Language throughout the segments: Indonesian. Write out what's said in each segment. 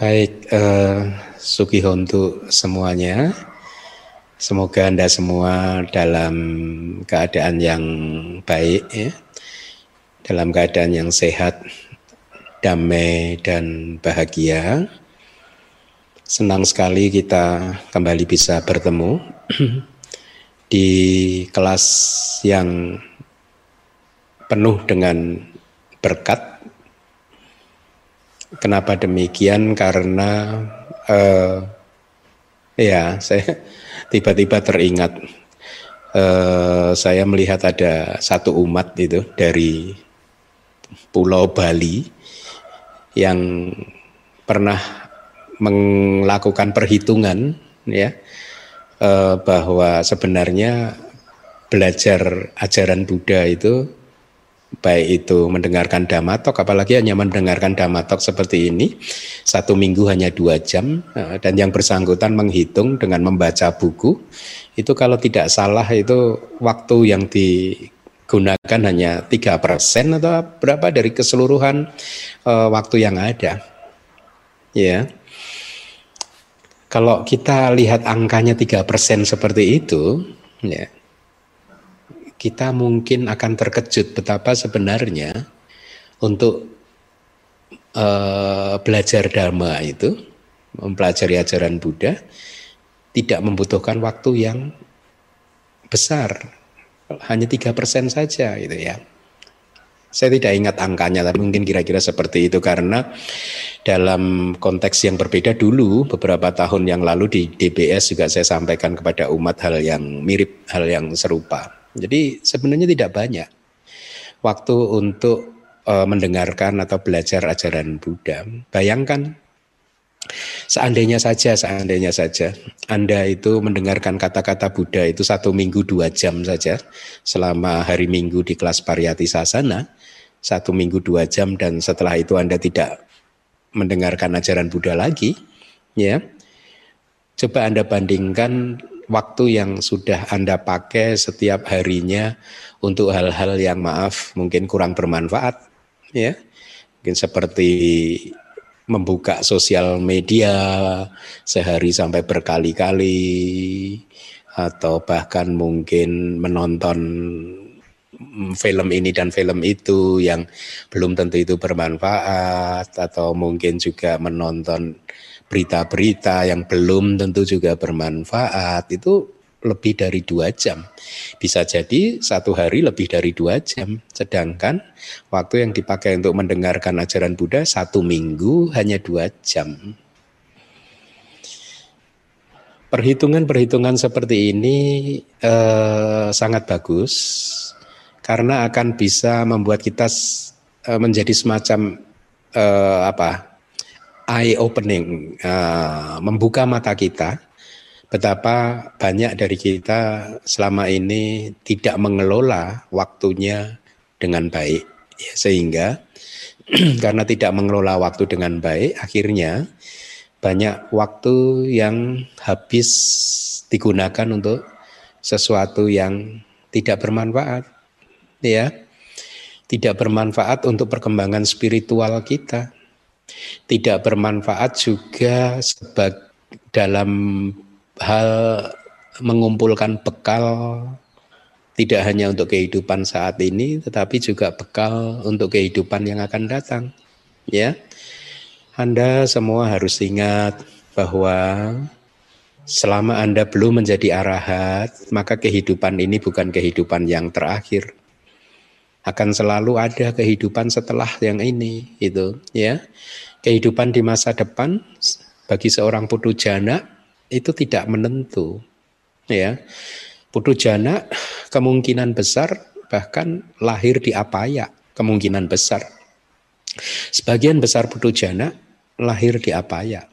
Baik, uh, Sugiho untuk semuanya. Semoga Anda semua dalam keadaan yang baik ya. Dalam keadaan yang sehat, damai dan bahagia. Senang sekali kita kembali bisa bertemu di kelas yang penuh dengan berkat Kenapa demikian? Karena uh, ya saya tiba-tiba teringat uh, saya melihat ada satu umat itu dari Pulau Bali yang pernah melakukan perhitungan ya uh, bahwa sebenarnya belajar ajaran Buddha itu baik itu mendengarkan damatok apalagi hanya mendengarkan damatok seperti ini satu minggu hanya dua jam eh, dan yang bersangkutan menghitung dengan membaca buku itu kalau tidak salah itu waktu yang digunakan hanya tiga persen atau berapa dari keseluruhan uh, waktu yang ada. Ya. Kalau kita lihat angkanya tiga persen seperti itu ya kita mungkin akan terkejut betapa sebenarnya untuk uh, belajar dharma itu, mempelajari ajaran Buddha, tidak membutuhkan waktu yang besar, hanya tiga persen saja gitu ya. Saya tidak ingat angkanya, tapi mungkin kira-kira seperti itu karena dalam konteks yang berbeda dulu beberapa tahun yang lalu di DBS juga saya sampaikan kepada umat hal yang mirip, hal yang serupa. Jadi sebenarnya tidak banyak waktu untuk uh, mendengarkan atau belajar ajaran Buddha. Bayangkan Seandainya saja, seandainya saja Anda itu mendengarkan kata-kata Buddha itu satu minggu dua jam saja selama hari minggu di kelas Pariyati Sasana, satu minggu dua jam dan setelah itu Anda tidak mendengarkan ajaran Buddha lagi, ya. Coba Anda bandingkan waktu yang sudah Anda pakai setiap harinya untuk hal-hal yang maaf mungkin kurang bermanfaat ya. Mungkin seperti membuka sosial media sehari sampai berkali-kali atau bahkan mungkin menonton film ini dan film itu yang belum tentu itu bermanfaat atau mungkin juga menonton berita-berita yang belum tentu juga bermanfaat itu lebih dari dua jam. Bisa jadi satu hari lebih dari dua jam. Sedangkan waktu yang dipakai untuk mendengarkan ajaran Buddha satu minggu hanya dua jam. Perhitungan-perhitungan seperti ini eh, sangat bagus karena akan bisa membuat kita eh, menjadi semacam eh, apa eye opening, uh, membuka mata kita. Betapa banyak dari kita selama ini tidak mengelola waktunya dengan baik. Ya, sehingga karena tidak mengelola waktu dengan baik akhirnya banyak waktu yang habis digunakan untuk sesuatu yang tidak bermanfaat ya. Tidak bermanfaat untuk perkembangan spiritual kita tidak bermanfaat juga sebab dalam hal mengumpulkan bekal tidak hanya untuk kehidupan saat ini tetapi juga bekal untuk kehidupan yang akan datang ya. Anda semua harus ingat bahwa selama Anda belum menjadi arahat maka kehidupan ini bukan kehidupan yang terakhir. Akan selalu ada kehidupan setelah yang ini itu ya kehidupan di masa depan bagi seorang putu jana itu tidak menentu ya. Putu jana kemungkinan besar bahkan lahir di apaya kemungkinan besar. Sebagian besar putu jana lahir di apaya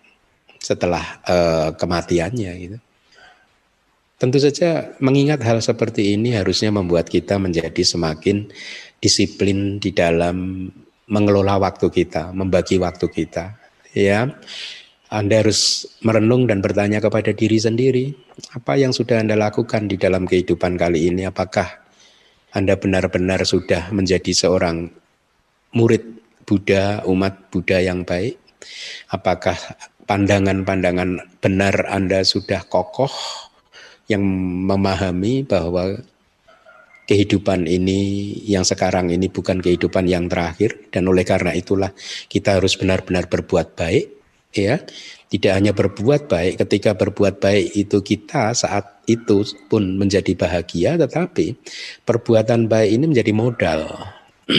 setelah uh, kematiannya gitu. Tentu saja mengingat hal seperti ini harusnya membuat kita menjadi semakin disiplin di dalam mengelola waktu kita, membagi waktu kita. Ya, Anda harus merenung dan bertanya kepada diri sendiri, apa yang sudah Anda lakukan di dalam kehidupan kali ini? Apakah Anda benar-benar sudah menjadi seorang murid Buddha, umat Buddha yang baik? Apakah pandangan-pandangan benar Anda sudah kokoh yang memahami bahwa kehidupan ini yang sekarang ini bukan kehidupan yang terakhir dan oleh karena itulah kita harus benar-benar berbuat baik ya tidak hanya berbuat baik, ketika berbuat baik itu kita saat itu pun menjadi bahagia, tetapi perbuatan baik ini menjadi modal.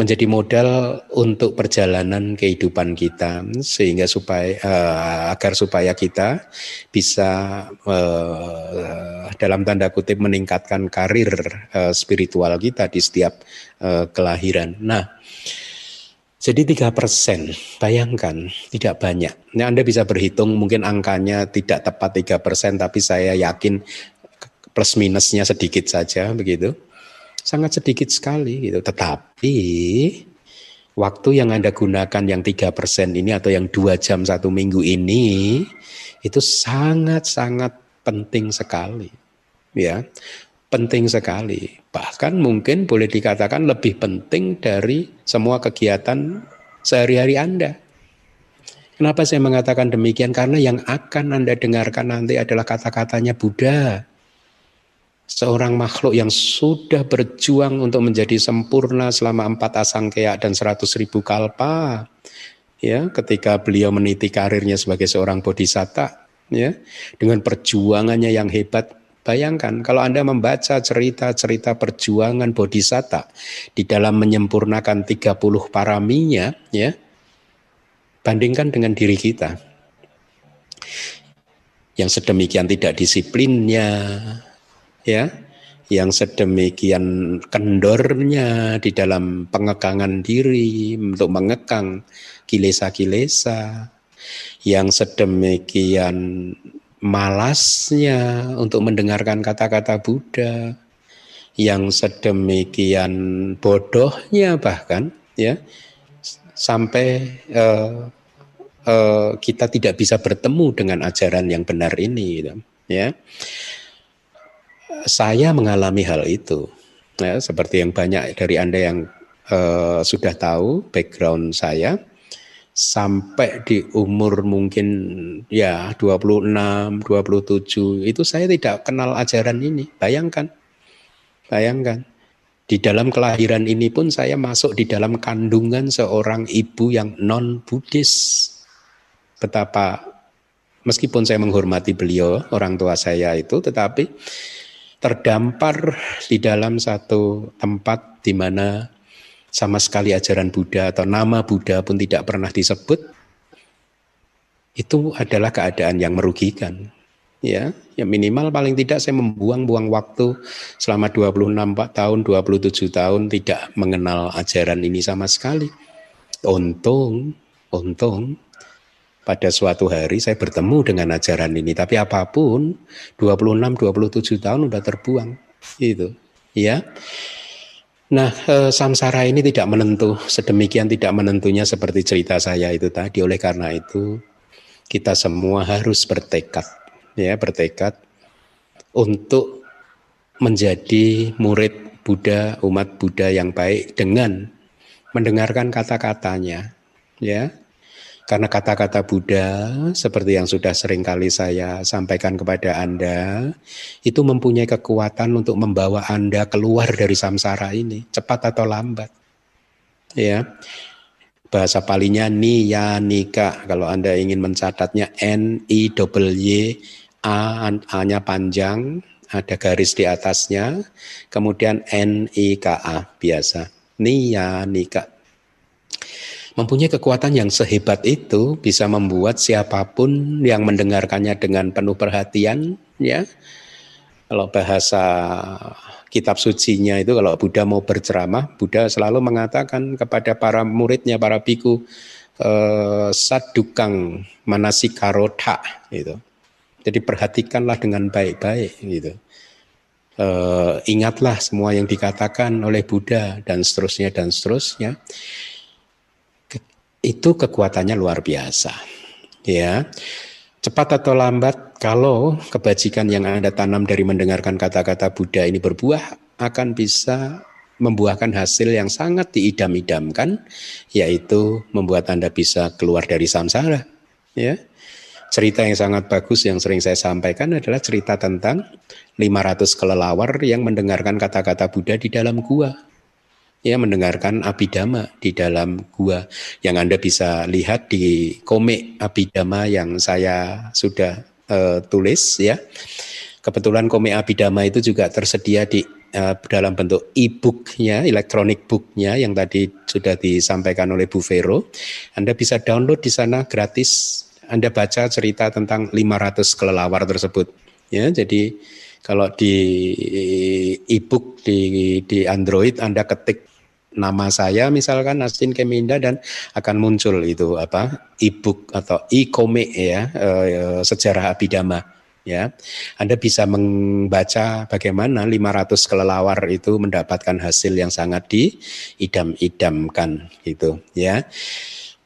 menjadi modal untuk perjalanan kehidupan kita sehingga supaya uh, agar supaya kita bisa uh, dalam tanda kutip meningkatkan karir uh, spiritual kita di setiap uh, kelahiran. Nah, jadi tiga persen, bayangkan tidak banyak. Nah, Anda bisa berhitung mungkin angkanya tidak tepat tiga persen, tapi saya yakin plus minusnya sedikit saja begitu. Sangat sedikit sekali gitu. Tetapi waktu yang Anda gunakan yang tiga persen ini atau yang dua jam satu minggu ini itu sangat-sangat penting sekali. Ya, penting sekali. Bahkan mungkin boleh dikatakan lebih penting dari semua kegiatan sehari-hari Anda. Kenapa saya mengatakan demikian? Karena yang akan Anda dengarkan nanti adalah kata-katanya Buddha. Seorang makhluk yang sudah berjuang untuk menjadi sempurna selama empat asangkaya dan seratus ribu kalpa. Ya, ketika beliau meniti karirnya sebagai seorang bodhisatta, ya, dengan perjuangannya yang hebat, Bayangkan kalau Anda membaca cerita-cerita perjuangan bodhisatta di dalam menyempurnakan 30 paraminya ya. Bandingkan dengan diri kita. Yang sedemikian tidak disiplinnya ya, yang sedemikian kendornya di dalam pengekangan diri untuk mengekang kilesa-kilesa, yang sedemikian malasnya untuk mendengarkan kata-kata Buddha. Yang sedemikian bodohnya bahkan ya sampai uh, uh, kita tidak bisa bertemu dengan ajaran yang benar ini gitu, ya saya mengalami hal itu ya seperti yang banyak dari anda yang uh, sudah tahu background saya sampai di umur mungkin ya 26, 27 itu saya tidak kenal ajaran ini. Bayangkan. Bayangkan. Di dalam kelahiran ini pun saya masuk di dalam kandungan seorang ibu yang non Buddhis. Betapa meskipun saya menghormati beliau, orang tua saya itu tetapi terdampar di dalam satu tempat di mana sama sekali ajaran Buddha atau nama Buddha pun tidak pernah disebut, itu adalah keadaan yang merugikan. Ya, ya minimal paling tidak saya membuang-buang waktu selama 26 tahun, 27 tahun tidak mengenal ajaran ini sama sekali. Untung, untung pada suatu hari saya bertemu dengan ajaran ini. Tapi apa pun 26, 27 tahun udah terbuang. Itu. Ya. Nah, e, samsara ini tidak menentu, sedemikian tidak menentunya seperti cerita saya itu tadi. Oleh karena itu, kita semua harus bertekad, ya, bertekad untuk menjadi murid Buddha, umat Buddha yang baik dengan mendengarkan kata-katanya, ya. Karena kata-kata Buddha seperti yang sudah sering kali saya sampaikan kepada Anda itu mempunyai kekuatan untuk membawa Anda keluar dari samsara ini cepat atau lambat. Ya. Bahasa palinya niya nika kalau Anda ingin mencatatnya N I W A A-nya panjang, ada garis di atasnya, kemudian N I K A biasa. Niya nika mempunyai kekuatan yang sehebat itu bisa membuat siapa pun yang mendengarkannya dengan penuh perhatian ya. Kalau bahasa kitab sucinya itu kalau Buddha mau berceramah Buddha selalu mengatakan kepada para muridnya para biku eh, sadukang manasikarota gitu. Jadi perhatikanlah dengan baik-baik gitu. Eh, ingatlah semua yang dikatakan oleh Buddha dan seterusnya dan seterusnya itu kekuatannya luar biasa. Ya. Cepat atau lambat kalau kebajikan yang Anda tanam dari mendengarkan kata-kata Buddha ini berbuah akan bisa membuahkan hasil yang sangat diidam-idamkan yaitu membuat Anda bisa keluar dari samsara ya cerita yang sangat bagus yang sering saya sampaikan adalah cerita tentang 500 kelelawar yang mendengarkan kata-kata Buddha di dalam gua ya mendengarkan abidama di dalam gua yang Anda bisa lihat di komik abidama yang saya sudah uh, tulis ya Kebetulan komik Abidama itu juga tersedia di uh, dalam bentuk e-booknya, elektronik booknya yang tadi sudah disampaikan oleh Bu Vero. Anda bisa download di sana gratis. Anda baca cerita tentang 500 kelelawar tersebut. Ya, jadi kalau di e-book di di Android Anda ketik nama saya misalkan Asin Keminda dan akan muncul itu apa e-book atau e-komik ya e, sejarah Abidama ya. Anda bisa membaca bagaimana 500 kelelawar itu mendapatkan hasil yang sangat diidam-idamkan gitu ya.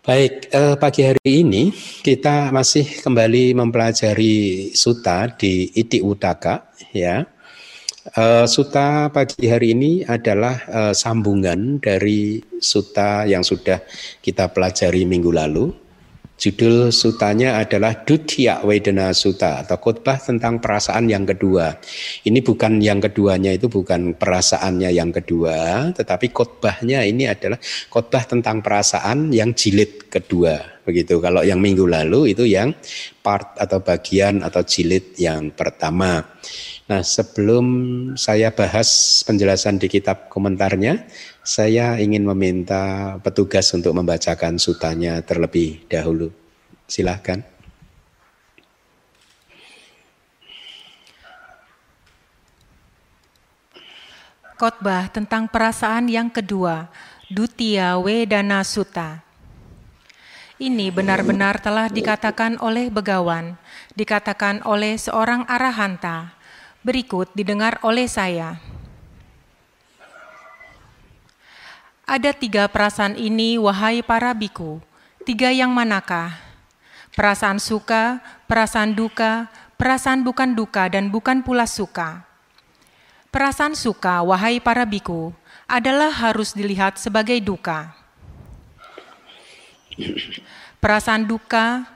Baik, eh, pagi hari ini kita masih kembali mempelajari suta di Iti Utaka ya. Eh, suta pagi hari ini adalah eh, sambungan dari suta yang sudah kita pelajari minggu lalu Judul sutanya adalah Dutya Wedana Suta atau khotbah tentang perasaan yang kedua. Ini bukan yang keduanya itu bukan perasaannya yang kedua, tetapi khotbahnya ini adalah khotbah tentang perasaan yang jilid kedua. Begitu. Kalau yang minggu lalu itu yang part atau bagian atau jilid yang pertama. Nah, sebelum saya bahas penjelasan di kitab komentarnya, saya ingin meminta petugas untuk membacakan sutanya terlebih dahulu. Silahkan. Khotbah tentang perasaan yang kedua, Dutia Wedana Suta. Ini benar-benar telah dikatakan oleh begawan, dikatakan oleh seorang arahanta. Berikut didengar oleh saya. Ada tiga perasaan ini, wahai para biku. Tiga yang manakah? Perasaan suka, perasaan duka, perasaan bukan duka, dan bukan pula suka. Perasaan suka, wahai para biku, adalah harus dilihat sebagai duka. Perasaan duka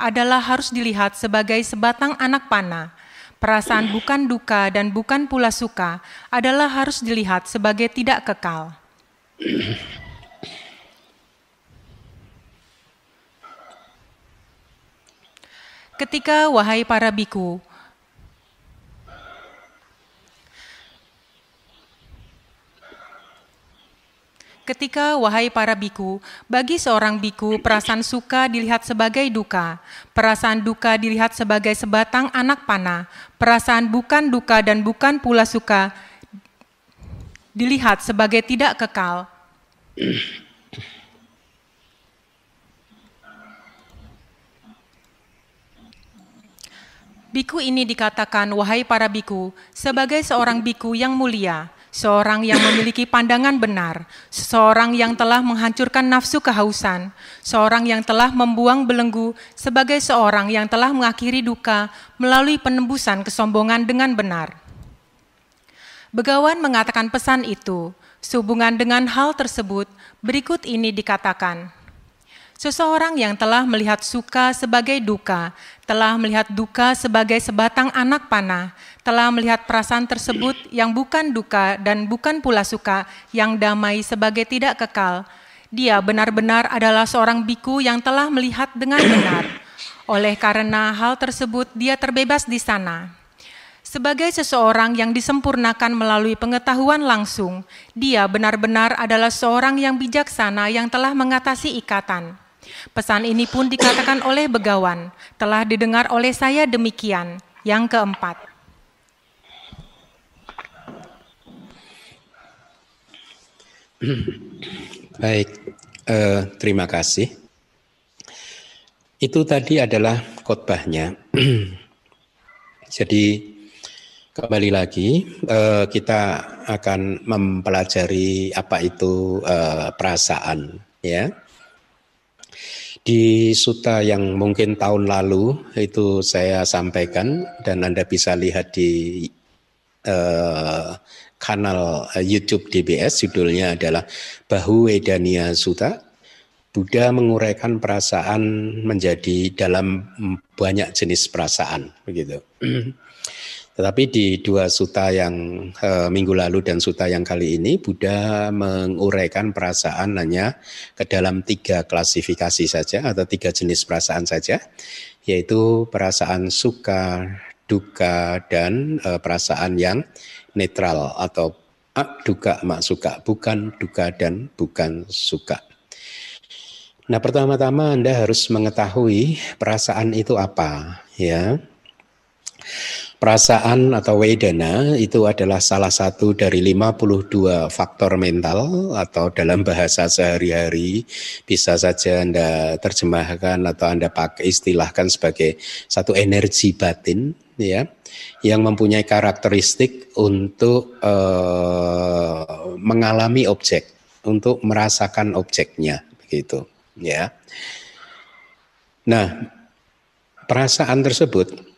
adalah harus dilihat sebagai sebatang anak panah. Perasaan bukan duka dan bukan pula suka adalah harus dilihat sebagai tidak kekal. Ketika wahai para biku, Ketika, wahai para biku, bagi seorang biku perasaan suka dilihat sebagai duka, perasaan duka dilihat sebagai sebatang anak panah, perasaan bukan duka dan bukan pula suka dilihat sebagai tidak kekal, Biku ini dikatakan, wahai para biku, sebagai seorang biku yang mulia, seorang yang memiliki pandangan benar, seorang yang telah menghancurkan nafsu kehausan, seorang yang telah membuang belenggu, sebagai seorang yang telah mengakhiri duka melalui penembusan kesombongan dengan benar. Begawan mengatakan pesan itu, Sehubungan dengan hal tersebut, berikut ini dikatakan, Seseorang yang telah melihat suka sebagai duka, telah melihat duka sebagai sebatang anak panah, telah melihat perasaan tersebut yang bukan duka dan bukan pula suka, yang damai sebagai tidak kekal. Dia benar-benar adalah seorang biku yang telah melihat dengan benar. Oleh karena hal tersebut, dia terbebas di sana. Sebagai seseorang yang disempurnakan melalui pengetahuan langsung, dia benar-benar adalah seorang yang bijaksana yang telah mengatasi ikatan. Pesan ini pun dikatakan oleh begawan, telah didengar oleh saya demikian. Yang keempat, Baik, eh, terima kasih. Itu tadi adalah khotbahnya. Jadi Kembali lagi, eh, kita akan mempelajari apa itu eh, perasaan, ya. Di suta yang mungkin tahun lalu itu saya sampaikan dan Anda bisa lihat di eh, kanal uh, YouTube DBS judulnya adalah Bahu Wedania Sutta. Buddha menguraikan perasaan menjadi dalam banyak jenis perasaan begitu. Tetapi di dua suta yang e, minggu lalu dan suta yang kali ini, Buddha menguraikan perasaan hanya ke dalam tiga klasifikasi saja atau tiga jenis perasaan saja, yaitu perasaan suka, duka, dan e, perasaan yang netral atau duka mak suka, bukan duka dan bukan suka. Nah, pertama-tama Anda harus mengetahui perasaan itu apa, ya. Perasaan atau wedana itu adalah salah satu dari 52 faktor mental atau dalam bahasa sehari-hari bisa saja Anda terjemahkan atau Anda pakai istilahkan sebagai satu energi batin ya yang mempunyai karakteristik untuk uh, mengalami objek, untuk merasakan objeknya begitu ya. Nah, perasaan tersebut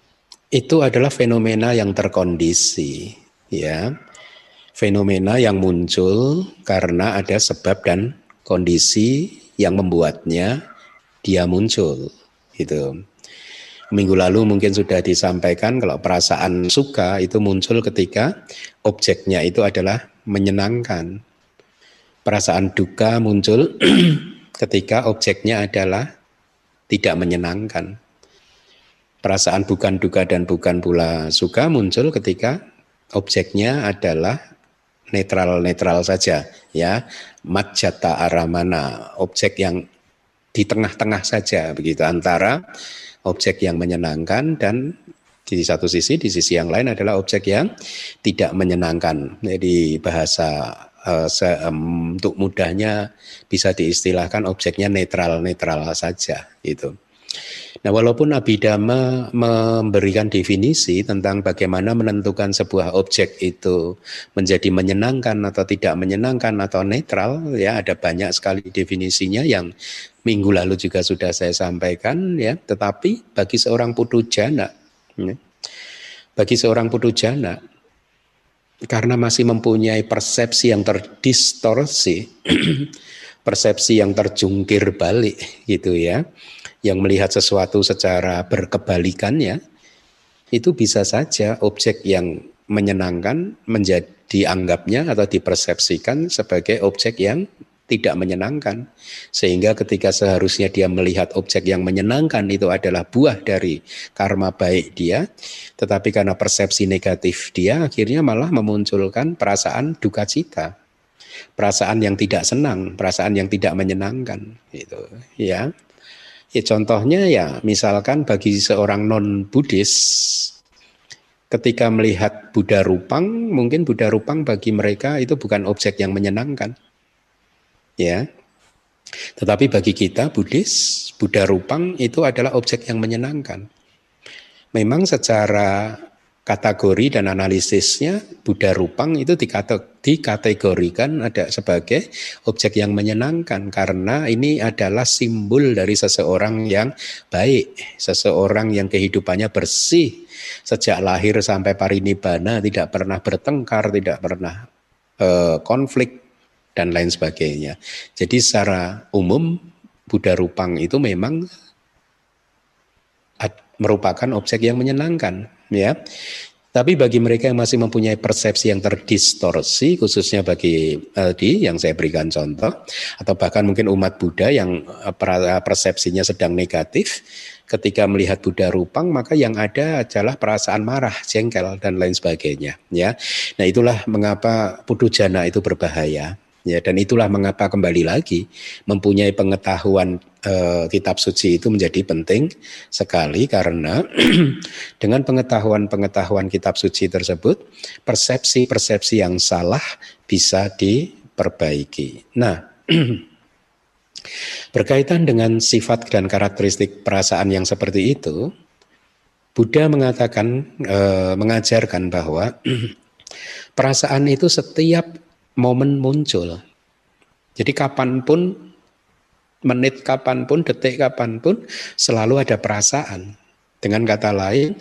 itu adalah fenomena yang terkondisi, ya. Fenomena yang muncul karena ada sebab dan kondisi yang membuatnya dia muncul, gitu. Minggu lalu mungkin sudah disampaikan kalau perasaan suka itu muncul ketika objeknya itu adalah menyenangkan. Perasaan duka muncul ketika objeknya adalah tidak menyenangkan. Perasaan bukan duka dan bukan pula suka muncul ketika objeknya adalah netral-netral saja ya. Majata aramana objek yang di tengah-tengah saja begitu. Antara objek yang menyenangkan dan di satu sisi di sisi yang lain adalah objek yang tidak menyenangkan. Jadi bahasa uh, um, untuk mudahnya bisa diistilahkan objeknya netral-netral saja gitu Nah, walaupun Abhidhamma memberikan definisi tentang bagaimana menentukan sebuah objek itu menjadi menyenangkan atau tidak menyenangkan atau netral, ya ada banyak sekali definisinya yang minggu lalu juga sudah saya sampaikan, ya. Tetapi bagi seorang putu jana, ya, bagi seorang putu jana, karena masih mempunyai persepsi yang terdistorsi, persepsi yang terjungkir balik, gitu ya yang melihat sesuatu secara berkebalikannya, itu bisa saja objek yang menyenangkan menjadi dianggapnya atau dipersepsikan sebagai objek yang tidak menyenangkan. Sehingga ketika seharusnya dia melihat objek yang menyenangkan itu adalah buah dari karma baik dia, tetapi karena persepsi negatif dia akhirnya malah memunculkan perasaan duka cita. Perasaan yang tidak senang, perasaan yang tidak menyenangkan gitu, ya. Ya contohnya ya misalkan bagi seorang non Buddhis ketika melihat Buddha Rupang mungkin Buddha Rupang bagi mereka itu bukan objek yang menyenangkan. Ya. Tetapi bagi kita Buddhis Buddha Rupang itu adalah objek yang menyenangkan. Memang secara kategori dan analisisnya Buddha Rupang itu dikategorikan ada sebagai objek yang menyenangkan karena ini adalah simbol dari seseorang yang baik, seseorang yang kehidupannya bersih sejak lahir sampai parinibbana tidak pernah bertengkar, tidak pernah uh, konflik dan lain sebagainya. Jadi secara umum Buddha Rupang itu memang merupakan objek yang menyenangkan ya. Tapi bagi mereka yang masih mempunyai persepsi yang terdistorsi, khususnya bagi LD yang saya berikan contoh, atau bahkan mungkin umat Buddha yang eh, persepsinya sedang negatif, ketika melihat Buddha Rupang, maka yang ada adalah perasaan marah, jengkel, dan lain sebagainya. Ya, Nah itulah mengapa Putu Jana itu berbahaya. Ya, dan itulah mengapa kembali lagi mempunyai pengetahuan e, kitab suci itu menjadi penting sekali karena dengan pengetahuan-pengetahuan kitab suci tersebut persepsi-persepsi yang salah bisa diperbaiki. Nah, berkaitan dengan sifat dan karakteristik perasaan yang seperti itu, Buddha mengatakan e, mengajarkan bahwa perasaan itu setiap momen muncul. Jadi kapan pun, menit kapan pun, detik kapan pun, selalu ada perasaan. Dengan kata lain,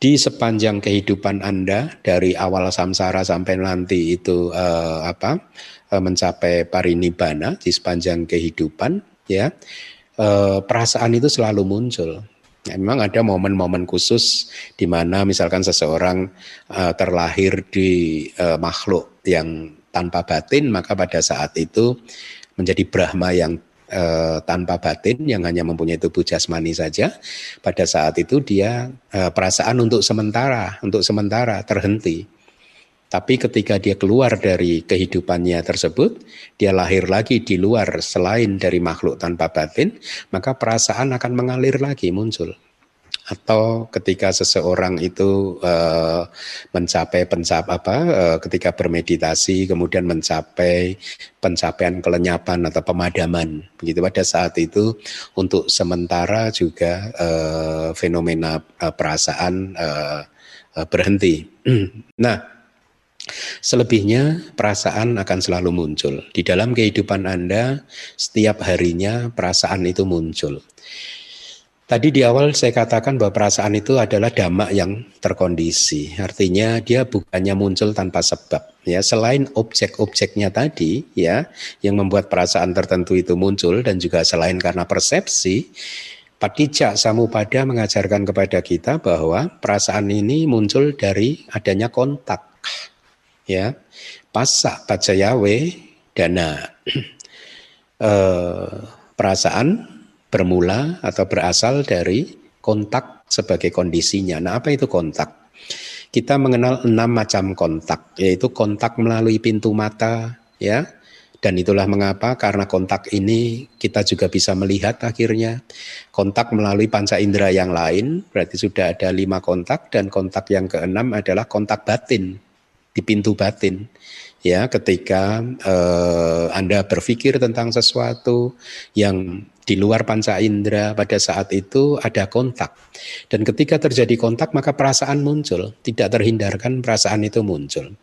di sepanjang kehidupan Anda dari awal samsara sampai nanti itu uh, apa uh, mencapai parinibbana di sepanjang kehidupan ya uh, perasaan itu selalu muncul. Ya, memang ada momen-momen khusus di mana misalkan seseorang uh, terlahir di uh, makhluk yang tanpa batin maka pada saat itu menjadi Brahma yang eh, tanpa batin yang hanya mempunyai tubuh jasmani saja, pada saat itu dia eh, perasaan untuk sementara, untuk sementara terhenti. Tapi ketika dia keluar dari kehidupannya tersebut, dia lahir lagi di luar selain dari makhluk tanpa batin, maka perasaan akan mengalir lagi muncul atau ketika seseorang itu uh, mencapai pencap apa uh, ketika bermeditasi kemudian mencapai pencapaian kelenyapan atau pemadaman begitu pada saat itu untuk sementara juga uh, fenomena uh, perasaan uh, uh, berhenti. nah, Selebihnya perasaan akan selalu muncul. Di dalam kehidupan Anda setiap harinya perasaan itu muncul. Tadi di awal saya katakan bahwa perasaan itu adalah dhamma yang terkondisi. Artinya dia bukannya muncul tanpa sebab. Ya, selain objek-objeknya tadi, ya, yang membuat perasaan tertentu itu muncul dan juga selain karena persepsi, Patijak Samupada mengajarkan kepada kita bahwa perasaan ini muncul dari adanya kontak. Ya, pasak pacayawe dana. eh, perasaan bermula atau berasal dari kontak sebagai kondisinya. Nah, apa itu kontak? Kita mengenal enam macam kontak, yaitu kontak melalui pintu mata, ya. Dan itulah mengapa karena kontak ini kita juga bisa melihat akhirnya kontak melalui panca indera yang lain, berarti sudah ada lima kontak dan kontak yang keenam adalah kontak batin di pintu batin ya ketika eh, Anda berpikir tentang sesuatu yang di luar panca indera pada saat itu ada kontak. Dan ketika terjadi kontak maka perasaan muncul, tidak terhindarkan perasaan itu muncul.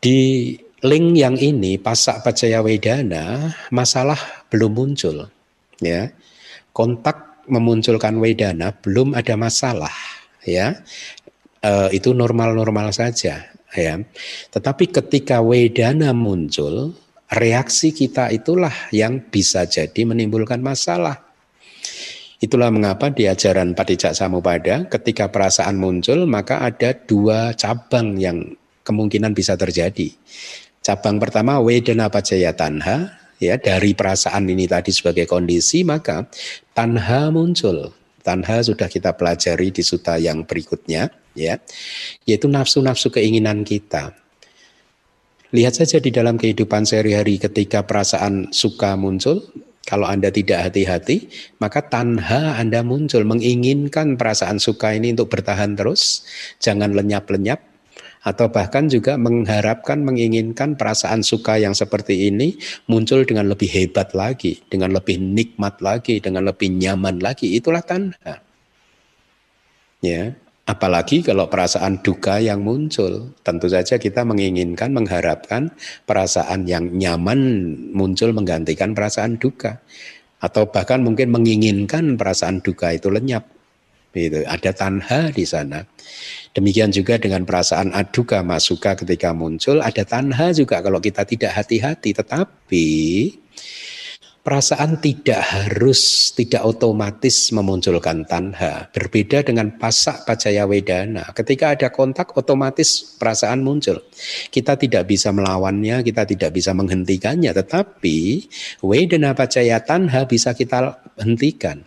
Di link yang ini pasak pacaya wedana masalah belum muncul ya. Kontak memunculkan wedana belum ada masalah ya. E, itu normal-normal saja ya. Tetapi ketika wedana muncul reaksi kita itulah yang bisa jadi menimbulkan masalah. Itulah mengapa di ajaran Padijak Samupada ketika perasaan muncul maka ada dua cabang yang kemungkinan bisa terjadi. Cabang pertama Wedana Pacaya Tanha ya dari perasaan ini tadi sebagai kondisi maka tanha muncul. Tanha sudah kita pelajari di suta yang berikutnya ya yaitu nafsu-nafsu keinginan kita Lihat saja di dalam kehidupan sehari-hari ketika perasaan suka muncul, kalau Anda tidak hati-hati, maka tanha Anda muncul. Menginginkan perasaan suka ini untuk bertahan terus, jangan lenyap-lenyap, atau bahkan juga mengharapkan, menginginkan perasaan suka yang seperti ini muncul dengan lebih hebat lagi, dengan lebih nikmat lagi, dengan lebih nyaman lagi. Itulah tanha. Ya, Apalagi kalau perasaan duka yang muncul, tentu saja kita menginginkan, mengharapkan perasaan yang nyaman muncul menggantikan perasaan duka, atau bahkan mungkin menginginkan perasaan duka itu lenyap. Itu ada tanha di sana. Demikian juga dengan perasaan aduka masuka ketika muncul, ada tanha juga kalau kita tidak hati-hati. Tetapi Perasaan tidak harus, tidak otomatis memunculkan tanha. Berbeda dengan pasak pacaya wedana. Ketika ada kontak, otomatis perasaan muncul. Kita tidak bisa melawannya, kita tidak bisa menghentikannya. Tetapi wedana pacaya tanha bisa kita hentikan.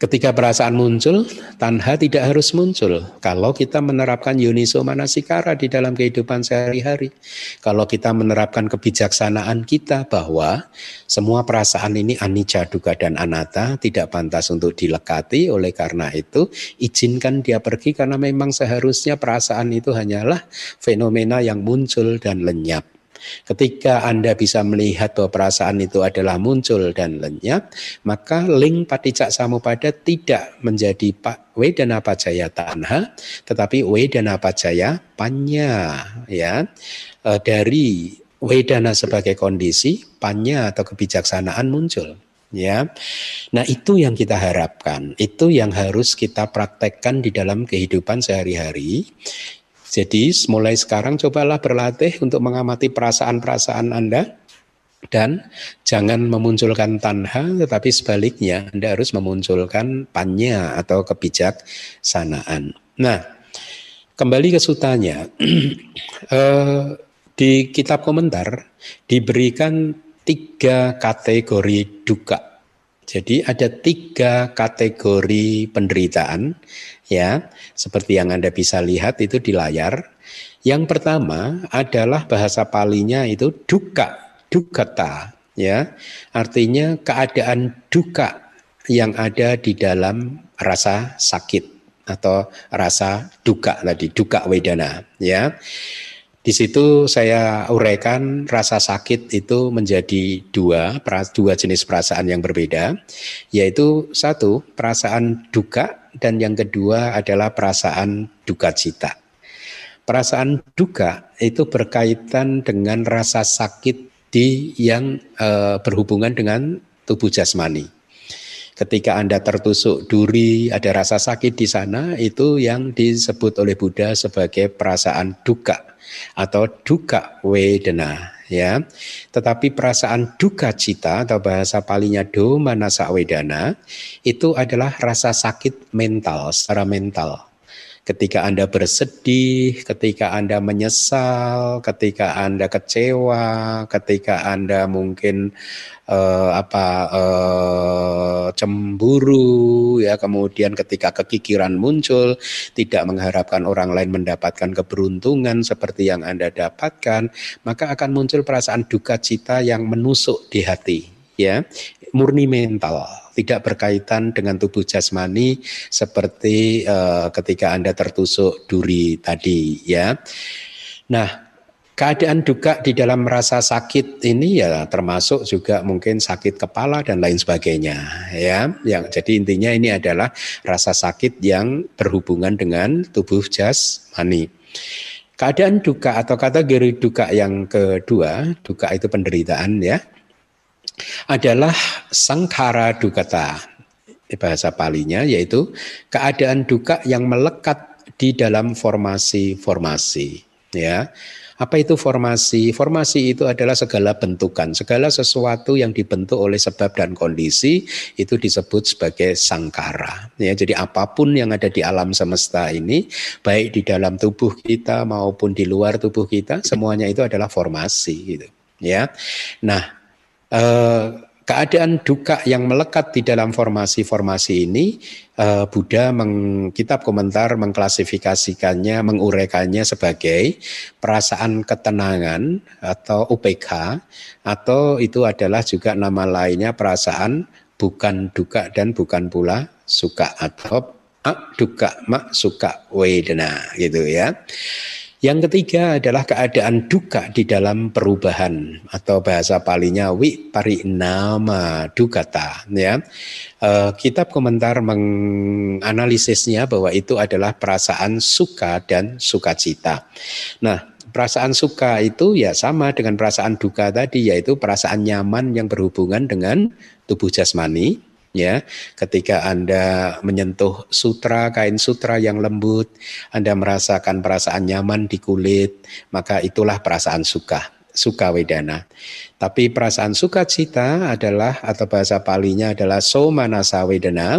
Ketika perasaan muncul, tanha tidak harus muncul. Kalau kita menerapkan yuniso manasikara di dalam kehidupan sehari-hari. Kalau kita menerapkan kebijaksanaan kita bahwa semua perasaan ini anicca, duga, dan anatta tidak pantas untuk dilekati. Oleh karena itu, izinkan dia pergi karena memang seharusnya perasaan itu hanyalah fenomena yang muncul dan lenyap. Ketika Anda bisa melihat bahwa perasaan itu adalah muncul dan lenyap, maka link patijak samupada tidak menjadi wedana pacaya tanha, tetapi wedana pacaya panya ya e, dari wedana sebagai kondisi, panya atau kebijaksanaan muncul. ya. Nah, itu yang kita harapkan. Itu yang harus kita praktekkan di dalam kehidupan sehari-hari. Jadi, mulai sekarang cobalah berlatih untuk mengamati perasaan-perasaan Anda dan jangan memunculkan tanha tetapi sebaliknya Anda harus memunculkan panya atau kebijaksanaan. Nah, kembali ke sutanya. eh, di kitab komentar diberikan tiga kategori duka. Jadi ada tiga kategori penderitaan ya, seperti yang Anda bisa lihat itu di layar. Yang pertama adalah bahasa palinya itu duka, dukata ya. Artinya keadaan duka yang ada di dalam rasa sakit atau rasa duka tadi, duka wedana ya. Di situ saya uraikan rasa sakit itu menjadi dua, dua jenis perasaan yang berbeda, yaitu satu perasaan duka dan yang kedua adalah perasaan duka cita. Perasaan duka itu berkaitan dengan rasa sakit di yang e, berhubungan dengan tubuh jasmani. Ketika Anda tertusuk duri, ada rasa sakit di sana, itu yang disebut oleh Buddha sebagai perasaan duka atau duka wedana ya. Tetapi perasaan duka cita atau bahasa palinya do manasa wedana itu adalah rasa sakit mental secara mental ketika Anda bersedih, ketika Anda menyesal, ketika Anda kecewa, ketika Anda mungkin uh, apa uh, cemburu ya, kemudian ketika kekikiran muncul, tidak mengharapkan orang lain mendapatkan keberuntungan seperti yang Anda dapatkan, maka akan muncul perasaan duka cita yang menusuk di hati ya murni mental, tidak berkaitan dengan tubuh jasmani seperti uh, ketika Anda tertusuk duri tadi ya. Nah, keadaan duka di dalam rasa sakit ini ya termasuk juga mungkin sakit kepala dan lain sebagainya ya. Yang jadi intinya ini adalah rasa sakit yang berhubungan dengan tubuh jasmani. Keadaan duka atau kategori duka yang kedua, duka itu penderitaan ya adalah sangkara dukata. Bahasa palinya yaitu keadaan duka yang melekat di dalam formasi-formasi. Ya, apa itu formasi? Formasi itu adalah segala bentukan, segala sesuatu yang dibentuk oleh sebab dan kondisi itu disebut sebagai sangkara. Ya, jadi apa pun yang ada di alam semesta ini, baik di dalam tubuh kita maupun di luar tubuh kita, semuanya itu adalah formasi gitu. Ya. Nah, Eh, keadaan duka yang melekat di dalam formasi-formasi ini uh, Buddha meng, kitab komentar mengklasifikasikannya, menguraikannya sebagai perasaan ketenangan atau UPK atau itu adalah juga nama lainnya perasaan bukan duka dan bukan pula suka atau duka mak suka wedana gitu ya. Yang ketiga adalah keadaan duka di dalam perubahan atau bahasa palinya parinama dukata ya. Uh, kitab komentar menganalisisnya bahwa itu adalah perasaan suka dan sukacita. Nah, perasaan suka itu ya sama dengan perasaan duka tadi yaitu perasaan nyaman yang berhubungan dengan tubuh jasmani ya. Ketika Anda menyentuh sutra kain sutra yang lembut Anda merasakan perasaan nyaman di kulit maka itulah perasaan suka suka wedana. Tapi perasaan sukacita adalah atau bahasa palinya adalah somanasa wedana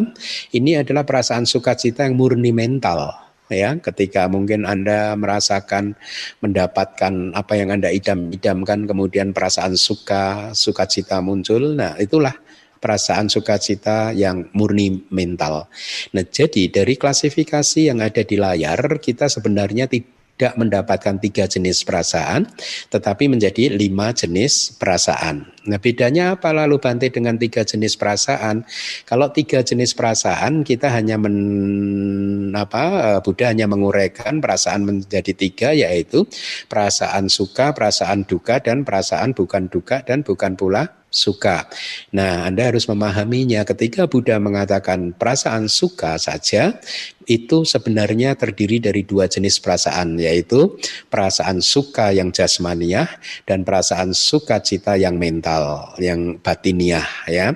ini adalah perasaan sukacita yang murni mental ya. Ketika mungkin Anda merasakan mendapatkan apa yang Anda idam-idamkan kemudian perasaan suka sukacita muncul nah itulah perasaan sukacita yang murni mental. Nah, jadi dari klasifikasi yang ada di layar, kita sebenarnya tidak mendapatkan tiga jenis perasaan, tetapi menjadi lima jenis perasaan. Nah, bedanya apa lalu Bante dengan tiga jenis perasaan? Kalau tiga jenis perasaan kita hanya men, apa Buddha hanya menguraikan perasaan menjadi tiga yaitu perasaan suka, perasaan duka dan perasaan bukan duka dan bukan pula suka. Nah, Anda harus memahaminya ketika Buddha mengatakan perasaan suka saja itu sebenarnya terdiri dari dua jenis perasaan yaitu perasaan suka yang jasmaniah dan perasaan sukacita yang mental, yang batiniah ya.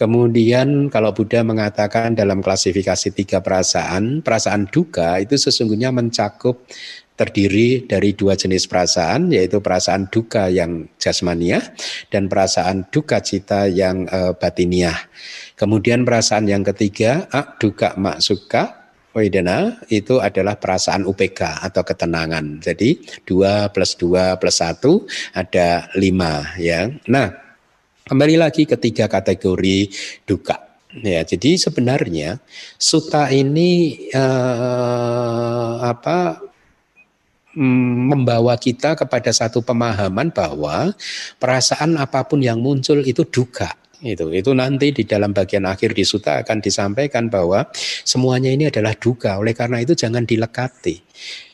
Kemudian kalau Buddha mengatakan dalam klasifikasi tiga perasaan, perasaan duka itu sesungguhnya mencakup terdiri dari dua jenis perasaan yaitu perasaan duka yang jasmaniah dan perasaan duka cita yang uh, batiniah. Kemudian perasaan yang ketiga, ak duka mak suka Wedana itu adalah perasaan UPK atau ketenangan. Jadi dua plus dua plus satu ada lima ya. Nah kembali lagi ketiga kategori duka. Ya, jadi sebenarnya suta ini uh, apa membawa kita kepada satu pemahaman bahwa perasaan apa pun yang muncul itu duka itu itu nanti di dalam bagian akhir di suta akan disampaikan bahwa semuanya ini adalah duka. Oleh karena itu jangan dilekati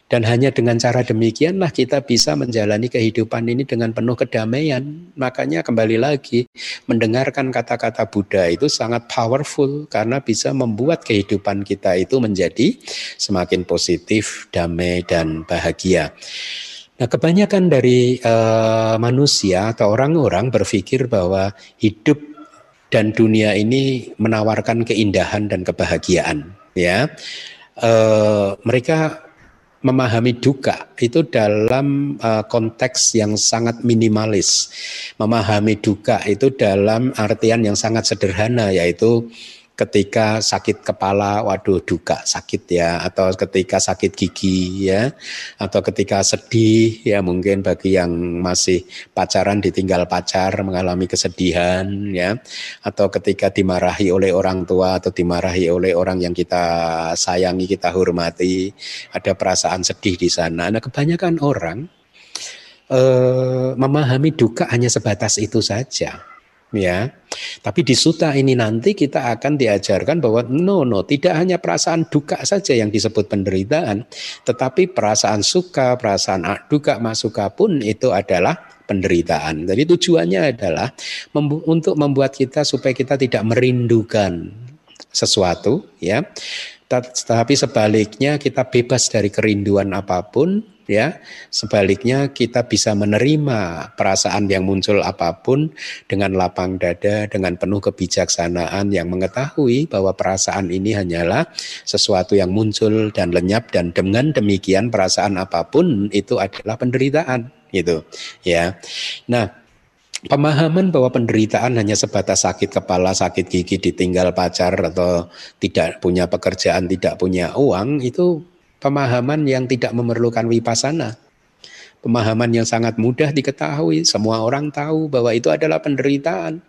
dan hanya dengan cara demikianlah kita bisa menjalani kehidupan ini dengan penuh kedamaian. Makanya kembali lagi mendengarkan kata-kata Buddha itu sangat powerful karena bisa membuat kehidupan kita itu menjadi semakin positif, damai dan bahagia. Nah, kebanyakan dari uh, manusia atau orang-orang berpikir bahwa hidup dan dunia ini menawarkan keindahan dan kebahagiaan, ya. Uh, mereka memahami duka itu dalam uh, konteks yang sangat minimalis. Memahami duka itu dalam artian yang sangat sederhana yaitu ketika sakit kepala, waduh duka sakit ya, atau ketika sakit gigi ya, atau ketika sedih ya mungkin bagi yang masih pacaran ditinggal pacar mengalami kesedihan ya, atau ketika dimarahi oleh orang tua atau dimarahi oleh orang yang kita sayangi, kita hormati, ada perasaan sedih di sana. Nah kebanyakan orang eh, memahami duka hanya sebatas itu saja ya. Tapi di suta ini nanti kita akan diajarkan bahwa no no tidak hanya perasaan duka saja yang disebut penderitaan, tetapi perasaan suka, perasaan duka, masuka pun itu adalah penderitaan. Jadi tujuannya adalah membu untuk membuat kita supaya kita tidak merindukan sesuatu ya. Tetapi sebaliknya kita bebas dari kerinduan apa pun ya. Sebaliknya kita bisa menerima perasaan yang muncul apa pun dengan lapang dada dengan penuh kebijaksanaan yang mengetahui bahwa perasaan ini hanyalah sesuatu yang muncul dan lenyap dan dengan demikian perasaan apa pun itu adalah penderitaan gitu ya. Nah Pemahaman bahwa penderitaan hanya sebatas sakit kepala, sakit gigi, ditinggal pacar atau tidak punya pekerjaan, tidak punya uang itu pemahaman yang tidak memerlukan wipasana. Pemahaman yang sangat mudah diketahui, semua orang tahu bahwa itu adalah penderitaan.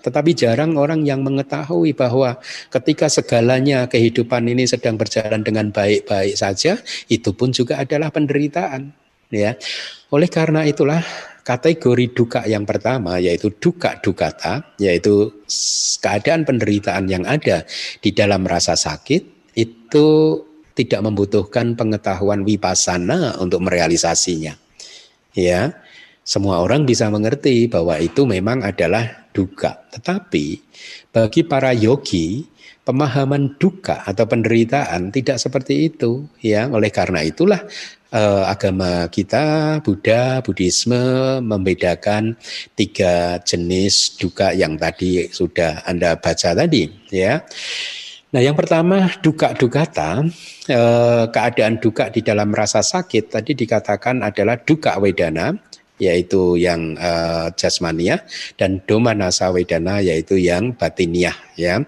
Tetapi jarang orang yang mengetahui bahwa ketika segalanya kehidupan ini sedang berjalan dengan baik-baik saja, itu pun juga adalah penderitaan. Ya, oleh karena itulah kategori duka yang pertama yaitu duka dukata, yaitu keadaan penderitaan yang ada di dalam rasa sakit itu tidak membutuhkan pengetahuan wipasana untuk merealisasinya. Ya, semua orang bisa mengerti bahwa itu memang adalah duka. Tetapi bagi para yogi, pemahaman duka atau penderitaan tidak seperti itu, ya. Oleh karena itulah eh, agama kita, Buddha, Buddhisme membedakan tiga jenis duka yang tadi sudah Anda baca tadi, ya. Nah, yang pertama duka dukata, eh, keadaan duka di dalam rasa sakit tadi dikatakan adalah duka wedana, yaitu yang eh, jasmania dan domanasa wedana yaitu yang batiniah ya.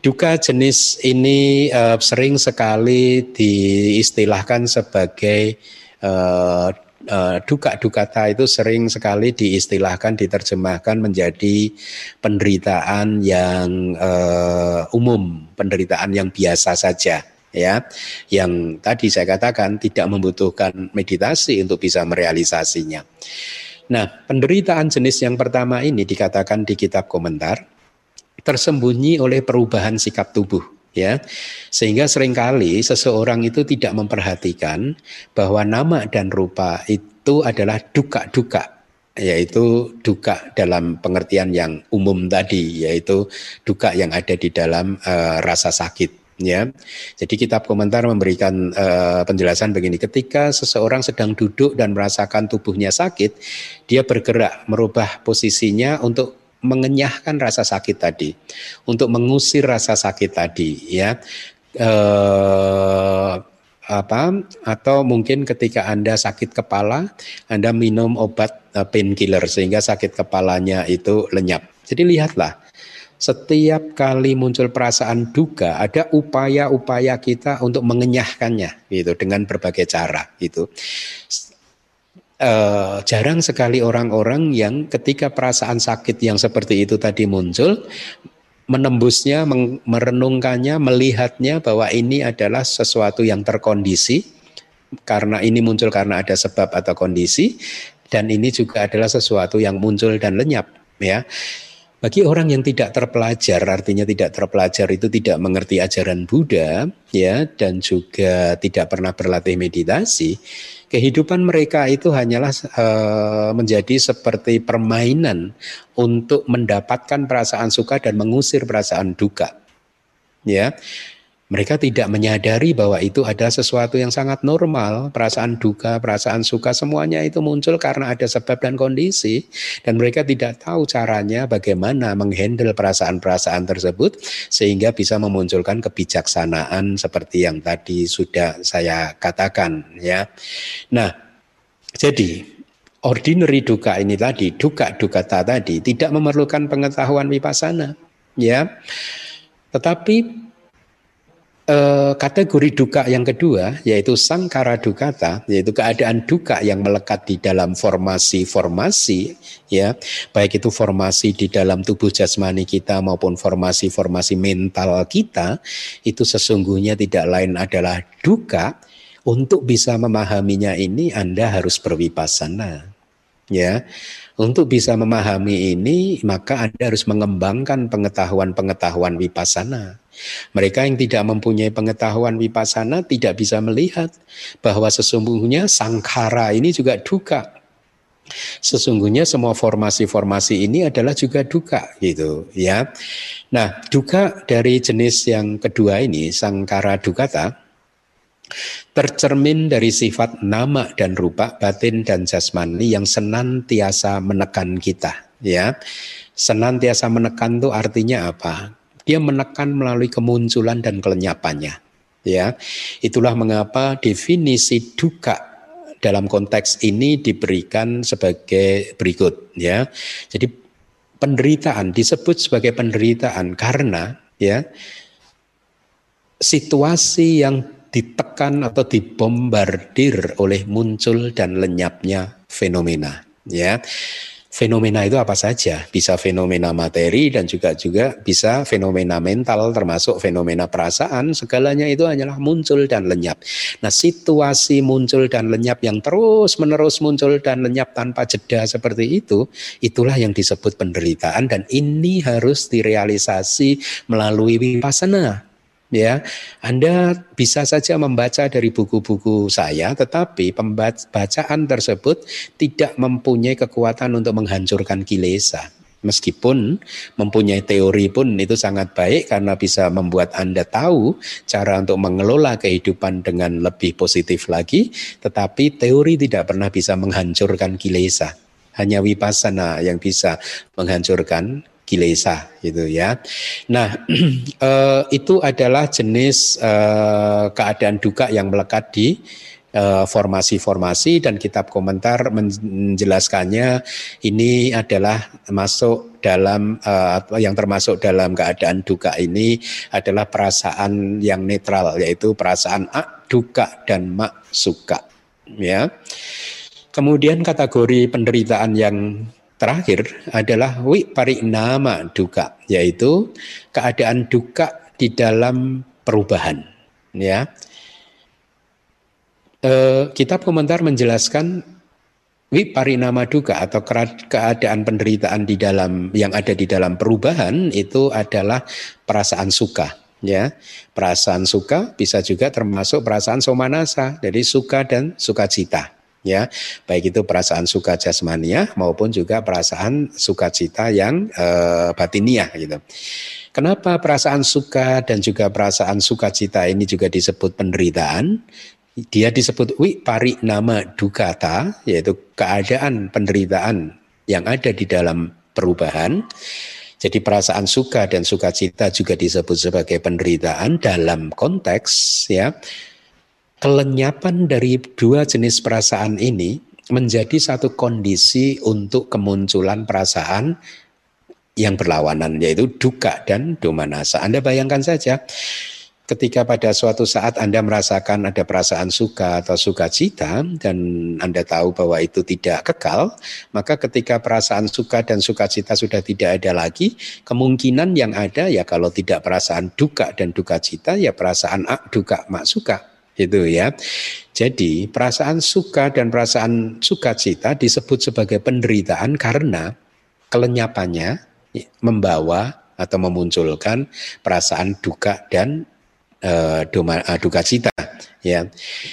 Duka jenis ini eh, sering sekali diistilahkan sebagai eh, uh, duka dukata itu sering sekali diistilahkan diterjemahkan menjadi penderitaan yang uh, umum, penderitaan yang biasa saja ya yang tadi saya katakan tidak membutuhkan meditasi untuk bisa merealisasinya. Nah, penderitaan jenis yang pertama ini dikatakan di kitab komentar tersembunyi oleh perubahan sikap tubuh ya sehingga sering kali seseorang itu tidak memperhatikan bahwa nama dan rupa itu adalah duka-duka yaitu duka dalam pengertian yang umum tadi yaitu duka yang ada di dalam uh, rasa sakit ya. Jadi kitab komentar memberikan uh, penjelasan begini ketika seseorang sedang duduk dan merasakan tubuhnya sakit dia bergerak merubah posisinya untuk mengenyahkan rasa sakit tadi untuk mengusir rasa sakit tadi ya. Uh, apa atau mungkin ketika Anda sakit kepala, Anda minum obat uh, painkiller sehingga sakit kepalanya itu lenyap. Jadi lihatlah, setiap kali muncul perasaan duka ada upaya-upaya kita untuk mengenyahkannya gitu dengan berbagai cara gitu. Uh, jarang sekali orang-orang yang ketika perasaan sakit yang seperti itu tadi muncul menembusnya, merenungkannya, melihatnya bahwa ini adalah sesuatu yang terkondisi karena ini muncul karena ada sebab atau kondisi dan ini juga adalah sesuatu yang muncul dan lenyap ya. Bagi orang yang tidak terpelajar, artinya tidak terpelajar itu tidak mengerti ajaran Buddha, ya, dan juga tidak pernah berlatih meditasi, kehidupan mereka itu hanyalah e, menjadi seperti permainan untuk mendapatkan perasaan suka dan mengusir perasaan duka. Ya, mereka tidak menyadari bahwa itu ada sesuatu yang sangat normal, perasaan duka, perasaan suka semuanya itu muncul karena ada sebab dan kondisi dan mereka tidak tahu caranya bagaimana menghandle perasaan-perasaan tersebut sehingga bisa memunculkan kebijaksanaan seperti yang tadi sudah saya katakan ya. Nah, jadi ordinary duka ini tadi, duka duka tadi tidak memerlukan pengetahuan vipassana ya. Tetapi Eh, kategori duka yang kedua yaitu sangkara dukata yaitu keadaan duka yang melekat di dalam formasi-formasi ya. Baik itu formasi di dalam tubuh jasmani kita maupun formasi-formasi mental kita itu sesungguhnya tidak lain adalah duka. Untuk bisa memahaminya ini Anda harus berwipasana ya. Untuk bisa memahami ini maka Anda harus mengembangkan pengetahuan-pengetahuan wipasana mereka yang tidak mempunyai pengetahuan wipasana tidak bisa melihat bahwa sesungguhnya sangkara ini juga duka. Sesungguhnya semua formasi-formasi ini adalah juga duka gitu ya. Nah, duka dari jenis yang kedua ini sangkara dukata tercermin dari sifat nama dan rupa batin dan jasmani yang senantiasa menekan kita ya. Senantiasa menekan itu artinya apa? Dia menekan melalui kemunculan dan kelenyapannya. Ya, itulah mengapa definisi duka dalam konteks ini diberikan sebagai berikut. Ya, jadi penderitaan disebut sebagai penderitaan karena ya situasi yang ditekan atau dibombardir oleh muncul dan lenyapnya fenomena ya fenomena itu apa saja? Bisa fenomena materi dan juga juga bisa fenomena mental termasuk fenomena perasaan. Segalanya itu hanyalah muncul dan lenyap. Nah situasi muncul dan lenyap yang terus menerus muncul dan lenyap tanpa jeda seperti itu itulah yang disebut penderitaan. Dan ini harus direalisasi melalui vipassana ya Anda bisa saja membaca dari buku-buku saya tetapi pembacaan tersebut tidak mempunyai kekuatan untuk menghancurkan kilesa Meskipun mempunyai teori pun itu sangat baik karena bisa membuat Anda tahu cara untuk mengelola kehidupan dengan lebih positif lagi, tetapi teori tidak pernah bisa menghancurkan kilesa. Hanya wipasana yang bisa menghancurkan kilesa gitu ya. Nah, eh, itu adalah jenis eh, keadaan duka yang melekat di eh, formasi-formasi dan kitab komentar menjelaskannya ini adalah masuk dalam yang termasuk dalam keadaan duka ini adalah perasaan yang netral yaitu perasaan ak duka dan mak suka ya. Kemudian kategori penderitaan yang terakhir adalah wi nama duka, yaitu keadaan duka di dalam perubahan. Ya, e, kitab komentar menjelaskan wi nama duka atau keadaan penderitaan di dalam yang ada di dalam perubahan itu adalah perasaan suka. Ya, perasaan suka bisa juga termasuk perasaan somanasa, jadi suka dan sukacita. Ya baik itu perasaan suka jasmania maupun juga perasaan sukacita yang uh, batiniah gitu. Kenapa perasaan suka dan juga perasaan sukacita ini juga disebut penderitaan? Dia disebut wi pari nama dukata yaitu keadaan penderitaan yang ada di dalam perubahan. Jadi perasaan suka dan sukacita juga disebut sebagai penderitaan dalam konteks ya kelenyapan dari dua jenis perasaan ini menjadi satu kondisi untuk kemunculan perasaan yang berlawanan yaitu duka dan domanasa. Anda bayangkan saja ketika pada suatu saat Anda merasakan ada perasaan suka atau sukacita dan Anda tahu bahwa itu tidak kekal, maka ketika perasaan suka dan sukacita sudah tidak ada lagi, kemungkinan yang ada ya kalau tidak perasaan duka dan duka cita ya perasaan duka mak suka itu ya. Jadi perasaan suka dan perasaan sukacita disebut sebagai penderitaan karena kelenyapannya membawa atau memunculkan perasaan duka dan uh, doma, uh, duka cita ya.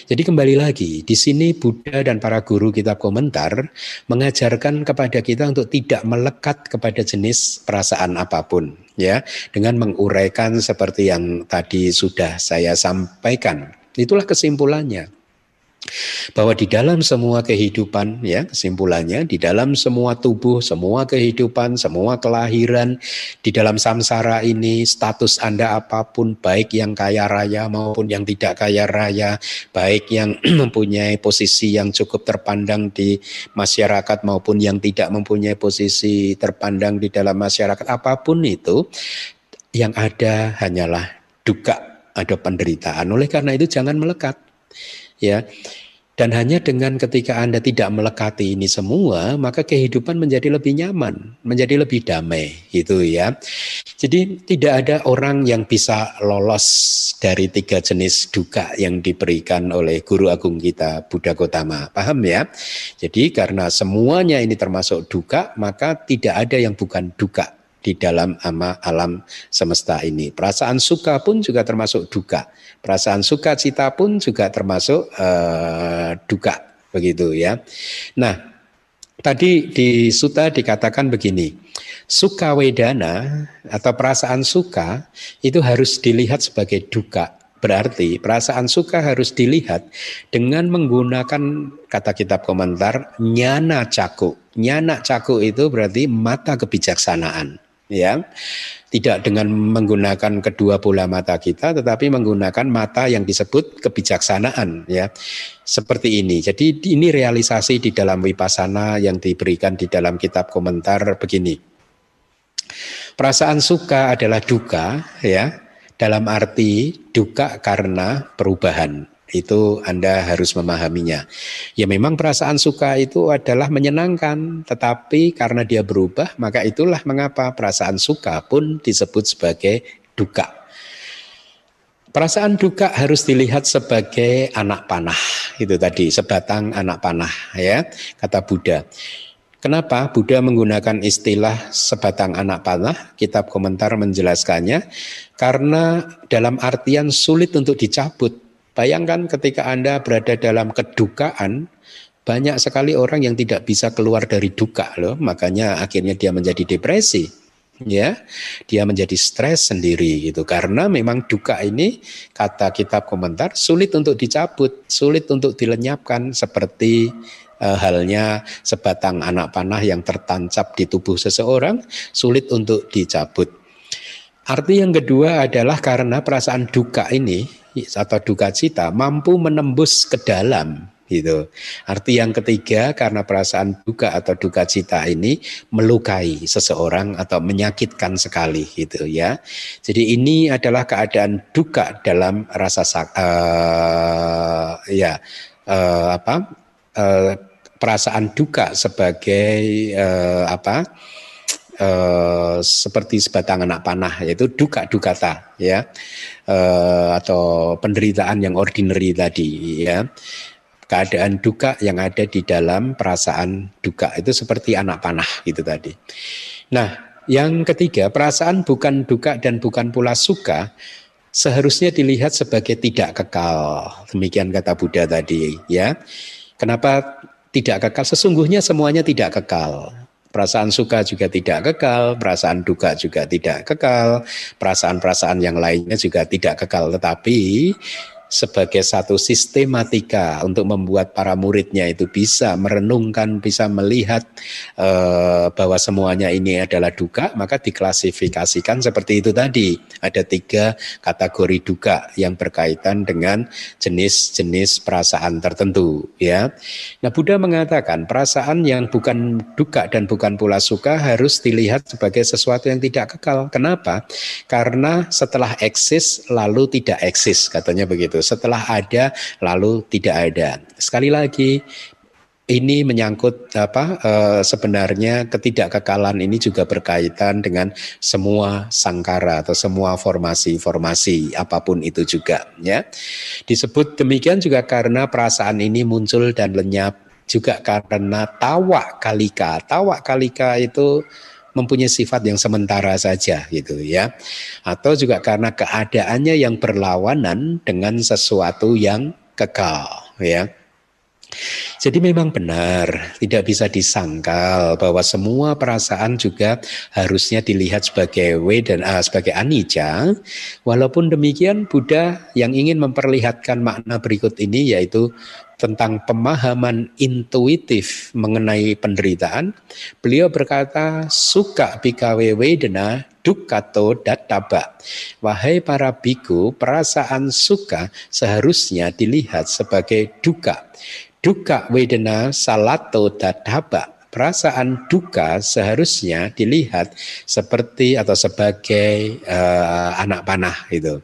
Jadi kembali lagi di sini Buddha dan para guru kitab komentar mengajarkan kepada kita untuk tidak melekat kepada jenis perasaan apa pun ya dengan menguraikan seperti yang tadi sudah saya sampaikan Itulah kesimpulannya. Bahwa di dalam semua kehidupan ya kesimpulannya di dalam semua tubuh semua kehidupan semua kelahiran di dalam samsara ini status Anda apa pun baik yang kaya raya maupun yang tidak kaya raya baik yang mempunyai posisi yang cukup terpandang di masyarakat maupun yang tidak mempunyai posisi terpandang di dalam masyarakat apa pun itu yang ada hanyalah duka ada penderitaan. Oleh karena itu jangan melekat. Ya. Dan hanya dengan ketika Anda tidak melekati ini semua, maka kehidupan menjadi lebih nyaman, menjadi lebih damai, gitu ya. Jadi tidak ada orang yang bisa lolos dari tiga jenis duka yang diberikan oleh guru agung kita Buddha Gotama. Paham ya? Jadi karena semuanya ini termasuk duka, maka tidak ada yang bukan duka di dalam ama alam semesta ini. Perasaan suka pun juga termasuk duka. Perasaan suka cita pun juga termasuk uh, duka begitu ya. Nah, tadi di suta dikatakan begini. Suka wedana atau perasaan suka itu harus dilihat sebagai duka. Berarti perasaan suka harus dilihat dengan menggunakan kata kitab komentar nyana caku. Nyana caku itu berarti mata kebijaksanaan ya. Tidak dengan menggunakan kedua bola mata kita tetapi menggunakan mata yang disebut kebijaksanaan ya. Seperti ini. Jadi ini realisasi di dalam wipasana yang diberikan di dalam kitab komentar begini. Perasaan suka adalah duka ya. Dalam arti duka karena perubahan itu Anda harus memahaminya. Ya memang perasaan suka itu adalah menyenangkan, tetapi karena dia berubah, maka itulah mengapa perasaan suka pun disebut sebagai duka. Perasaan duka harus dilihat sebagai anak panah, itu tadi sebatang anak panah ya, kata Buddha. Kenapa Buddha menggunakan istilah sebatang anak panah? Kitab komentar menjelaskannya karena dalam artian sulit untuk dicabut Bayangkan ketika Anda berada dalam kedukaan, banyak sekali orang yang tidak bisa keluar dari duka loh, makanya akhirnya dia menjadi depresi. Ya, dia menjadi stres sendiri gitu karena memang duka ini kata kitab komentar sulit untuk dicabut, sulit untuk dilenyapkan seperti uh, halnya sebatang anak panah yang tertancap di tubuh seseorang sulit untuk dicabut. Arti yang kedua adalah karena perasaan duka ini atau duka cita mampu menembus ke dalam gitu. Arti yang ketiga karena perasaan duka atau duka cita ini melukai seseorang atau menyakitkan sekali gitu ya. Jadi ini adalah keadaan duka dalam rasa uh, ya uh, apa uh, perasaan duka sebagai uh, apa Uh, seperti sebatang anak panah yaitu duka dukata ya uh, atau penderitaan yang ordinary tadi ya keadaan duka yang ada di dalam perasaan duka itu seperti anak panah gitu tadi. Nah, yang ketiga, perasaan bukan duka dan bukan pula suka seharusnya dilihat sebagai tidak kekal. Demikian kata Buddha tadi, ya. Kenapa tidak kekal? Sesungguhnya semuanya tidak kekal. Perasaan suka juga tidak kekal, perasaan duka juga tidak kekal, perasaan-perasaan yang lainnya juga tidak kekal. Tetapi sebagai satu sistematika untuk membuat para muridnya itu bisa merenungkan, bisa melihat uh, bahwa semuanya ini adalah duka, maka diklasifikasikan seperti itu tadi. Ada tiga kategori duka yang berkaitan dengan jenis-jenis perasaan tertentu. Ya, nah Buddha mengatakan perasaan yang bukan duka dan bukan pula suka harus dilihat sebagai sesuatu yang tidak kekal. Kenapa? Karena setelah eksis lalu tidak eksis, katanya begitu setelah ada lalu tidak ada. Sekali lagi ini menyangkut apa e, sebenarnya ketidakkekalan ini juga berkaitan dengan semua sangkara atau semua formasi-formasi apa pun itu juga ya. Disebut demikian juga karena perasaan ini muncul dan lenyap juga karena tawa kalika. Tawa kalika itu mempunyai sifat yang sementara saja gitu ya. Atau juga karena keadaannya yang berlawanan dengan sesuatu yang kekal ya. Jadi memang benar, tidak bisa disangkal bahwa semua perasaan juga harusnya dilihat sebagai we dan uh, sebagai anicca. Walaupun demikian, Buddha yang ingin memperlihatkan makna berikut ini yaitu tentang pemahaman intuitif mengenai penderitaan, beliau berkata, suka bikawe wedena dukato databa. Wahai para biku, perasaan suka seharusnya dilihat sebagai duka. Duka wedena salato databa. Perasaan duka seharusnya dilihat seperti atau sebagai uh, anak panah itu.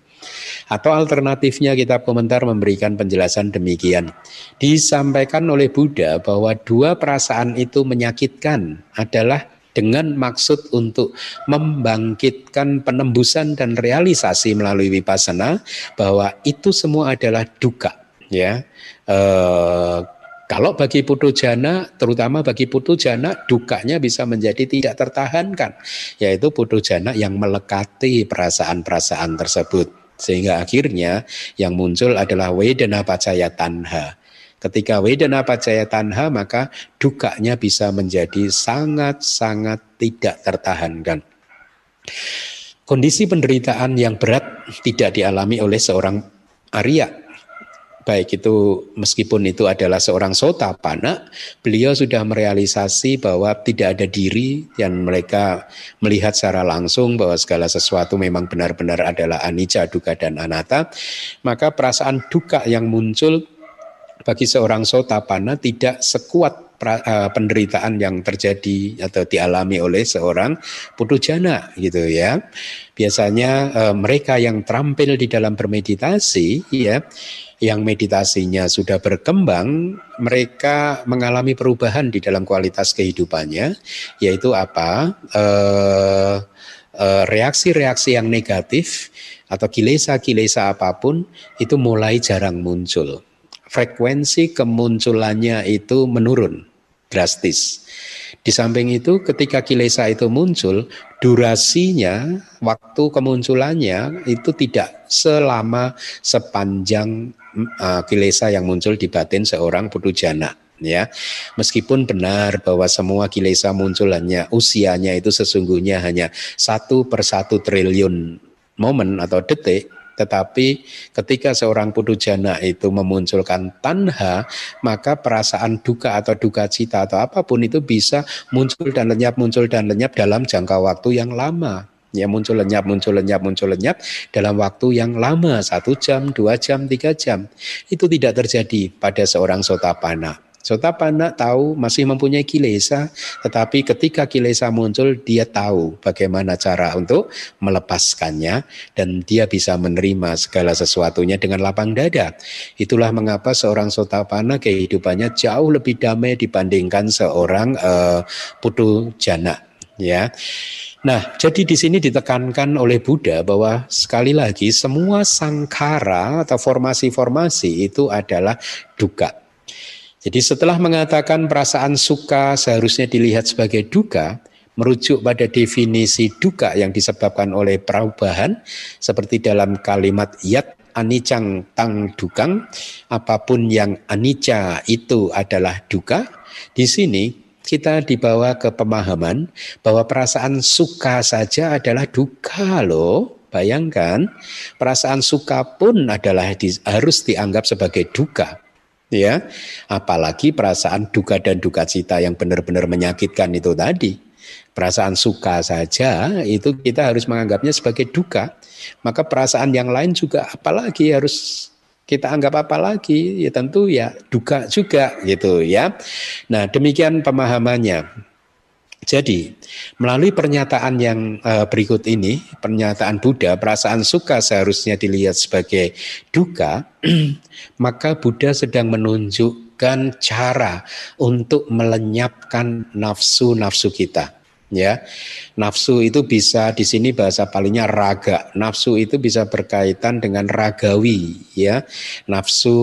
Atau alternatifnya kita komentar memberikan penjelasan demikian. Disampaikan oleh Buddha bahwa dua perasaan itu menyakitkan adalah dengan maksud untuk membangkitkan penembusan dan realisasi melalui vipassana bahwa itu semua adalah duka ya e, kalau bagi putu jana, terutama bagi putu jana, dukanya bisa menjadi tidak tertahankan, yaitu putu jana yang melekati perasaan-perasaan tersebut. Sehingga akhirnya yang muncul adalah wedana pacaya tanha. Ketika wedana pacaya tanha maka dukanya bisa menjadi sangat-sangat tidak tertahankan. Kondisi penderitaan yang berat tidak dialami oleh seorang Arya baik itu meskipun itu adalah seorang sota pana, beliau sudah merealisasi bahwa tidak ada diri yang mereka melihat secara langsung bahwa segala sesuatu memang benar-benar adalah anicca, duka dan anatta, maka perasaan duka yang muncul bagi seorang sota pana tidak sekuat pra, uh, penderitaan yang terjadi atau dialami oleh seorang putujana gitu ya. Biasanya uh, mereka yang terampil di dalam bermeditasi ya yang meditasinya sudah berkembang, mereka mengalami perubahan di dalam kualitas kehidupannya, yaitu apa? Eh, reaksi-reaksi yang negatif atau kilesa-kilesa apa pun itu mulai jarang muncul. Frekuensi kemunculannya itu menurun drastis. Di samping itu ketika kilesa itu muncul, durasinya, waktu kemunculannya itu tidak selama sepanjang uh, kilesa yang muncul di batin seorang putujana ya meskipun benar bahwa semua kilesa muncul hanya usianya itu sesungguhnya hanya satu per satu triliun momen atau detik tetapi ketika seorang pudujana itu memunculkan tanha, maka perasaan duka atau duka cita atau apa pun itu bisa muncul dan lenyap, muncul dan lenyap dalam jangka waktu yang lama. Ya muncul lenyap, muncul lenyap, muncul lenyap dalam waktu yang lama, satu jam, dua jam, tiga jam. Itu tidak terjadi pada seorang sotapana. Sotapana tahu masih mempunyai kilesa, tetapi ketika kilesa muncul dia tahu bagaimana cara untuk melepaskannya dan dia bisa menerima segala sesuatunya dengan lapang dada. Itulah mengapa seorang sotapana kehidupannya jauh lebih damai dibandingkan seorang uh, putu jana ya. Nah, jadi di sini ditekankan oleh Buddha bahwa sekali lagi semua sangkara atau formasi-formasi itu adalah duka jadi setelah mengatakan perasaan suka seharusnya dilihat sebagai duka, merujuk pada definisi duka yang disebabkan oleh perubahan seperti dalam kalimat yat anicang tang dukang, apa pun yang anicca itu adalah duka. Di sini kita dibawa ke pemahaman bahwa perasaan suka saja adalah duka loh. Bayangkan, perasaan suka pun adalah harus dianggap sebagai duka. Ya, apalagi perasaan duka dan duka cita yang benar-benar menyakitkan itu tadi. Perasaan suka saja itu kita harus menganggapnya sebagai duka. Maka perasaan yang lain juga apalagi harus kita anggap apa lagi? Ya tentu ya duka juga gitu ya. Nah, demikian pemahamannya. Jadi, melalui pernyataan yang uh, berikut ini, pernyataan Buddha, perasaan suka seharusnya dilihat sebagai duka, maka Buddha sedang menunjukkan cara untuk melenyapkan nafsu-nafsu kita. Ya, nafsu itu bisa di sini bahasa palingnya raga. Nafsu itu bisa berkaitan dengan ragawi, ya. Nafsu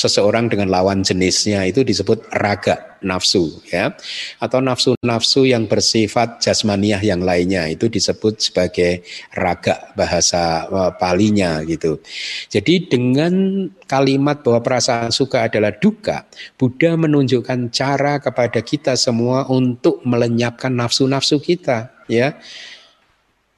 seseorang dengan lawan jenisnya itu disebut raga nafsu ya atau nafsu-nafsu yang bersifat jasmaniah yang lainnya itu disebut sebagai raga bahasa uh, palinya gitu. Jadi dengan kalimat bahwa perasaan suka adalah duka, Buddha menunjukkan cara kepada kita semua untuk melenyapkan nafsu-nafsu kita ya.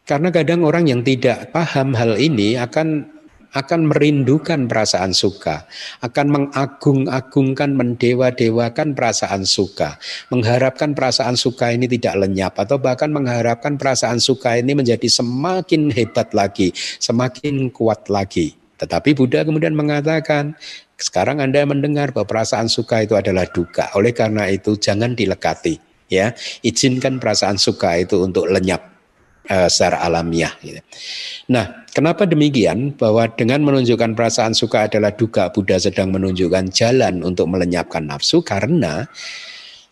Karena kadang orang yang tidak paham hal ini akan akan merindukan perasaan suka, akan mengagung-agungkan, mendewa-dewakan perasaan suka, mengharapkan perasaan suka ini tidak lenyap, atau bahkan mengharapkan perasaan suka ini menjadi semakin hebat lagi, semakin kuat lagi. Tetapi Buddha kemudian mengatakan, sekarang Anda mendengar bahwa perasaan suka itu adalah duka. Oleh karena itu jangan dilekati, ya. Izinkan perasaan suka itu untuk lenyap uh, secara alamiah. Gitu. Nah, kenapa demikian? Bahwa dengan menunjukkan perasaan suka adalah duka, Buddha sedang menunjukkan jalan untuk melenyapkan nafsu karena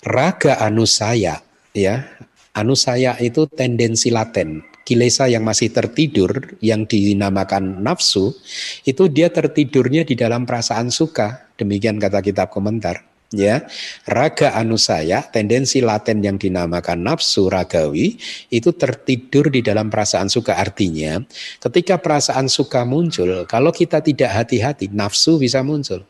raga anusaya, ya, anusaya itu tendensi laten. Kilesa yang masih tertidur, yang dinamakan nafsu, itu dia tertidurnya di dalam perasaan suka. Demikian kata kitab komentar ya. Raga anusaya tendensi laten yang dinamakan nafsu ragawi itu tertidur di dalam perasaan suka. Artinya ketika perasaan suka muncul kalau kita tidak hati-hati nafsu bisa muncul.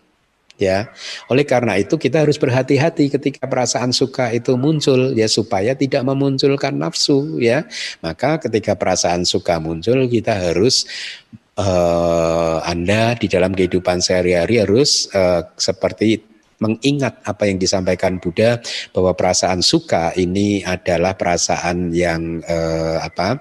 Ya. Oleh karena itu kita harus berhati-hati ketika perasaan suka itu muncul ya supaya tidak memunculkan nafsu ya. Maka ketika perasaan suka muncul kita harus uh, Anda di dalam kehidupan sehari-hari harus uh, seperti mengingat apa yang disampaikan Buddha bahwa perasaan suka ini adalah perasaan yang eh, apa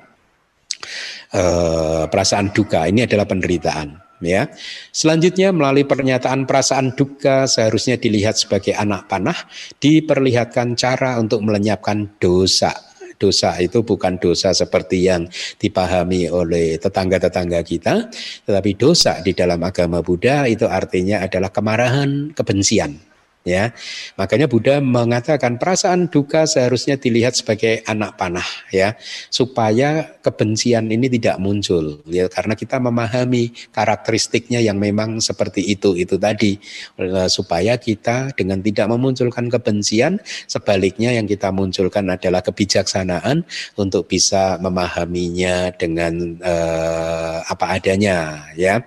eh, perasaan duka. Ini adalah penderitaan ya. Selanjutnya melalui pernyataan perasaan duka seharusnya dilihat sebagai anak panah diperlihatkan cara untuk melenyapkan dosa. Dosa itu bukan dosa seperti yang dipahami oleh tetangga-tetangga kita, tetapi dosa di dalam agama Buddha itu artinya adalah kemarahan, kebencian ya. Makanya Buddha mengatakan perasaan duka seharusnya dilihat sebagai anak panah ya, supaya kebencian ini tidak muncul ya karena kita memahami karakteristiknya yang memang seperti itu itu tadi supaya kita dengan tidak memunculkan kebencian sebaliknya yang kita munculkan adalah kebijaksanaan untuk bisa memahaminya dengan uh, apa adanya ya.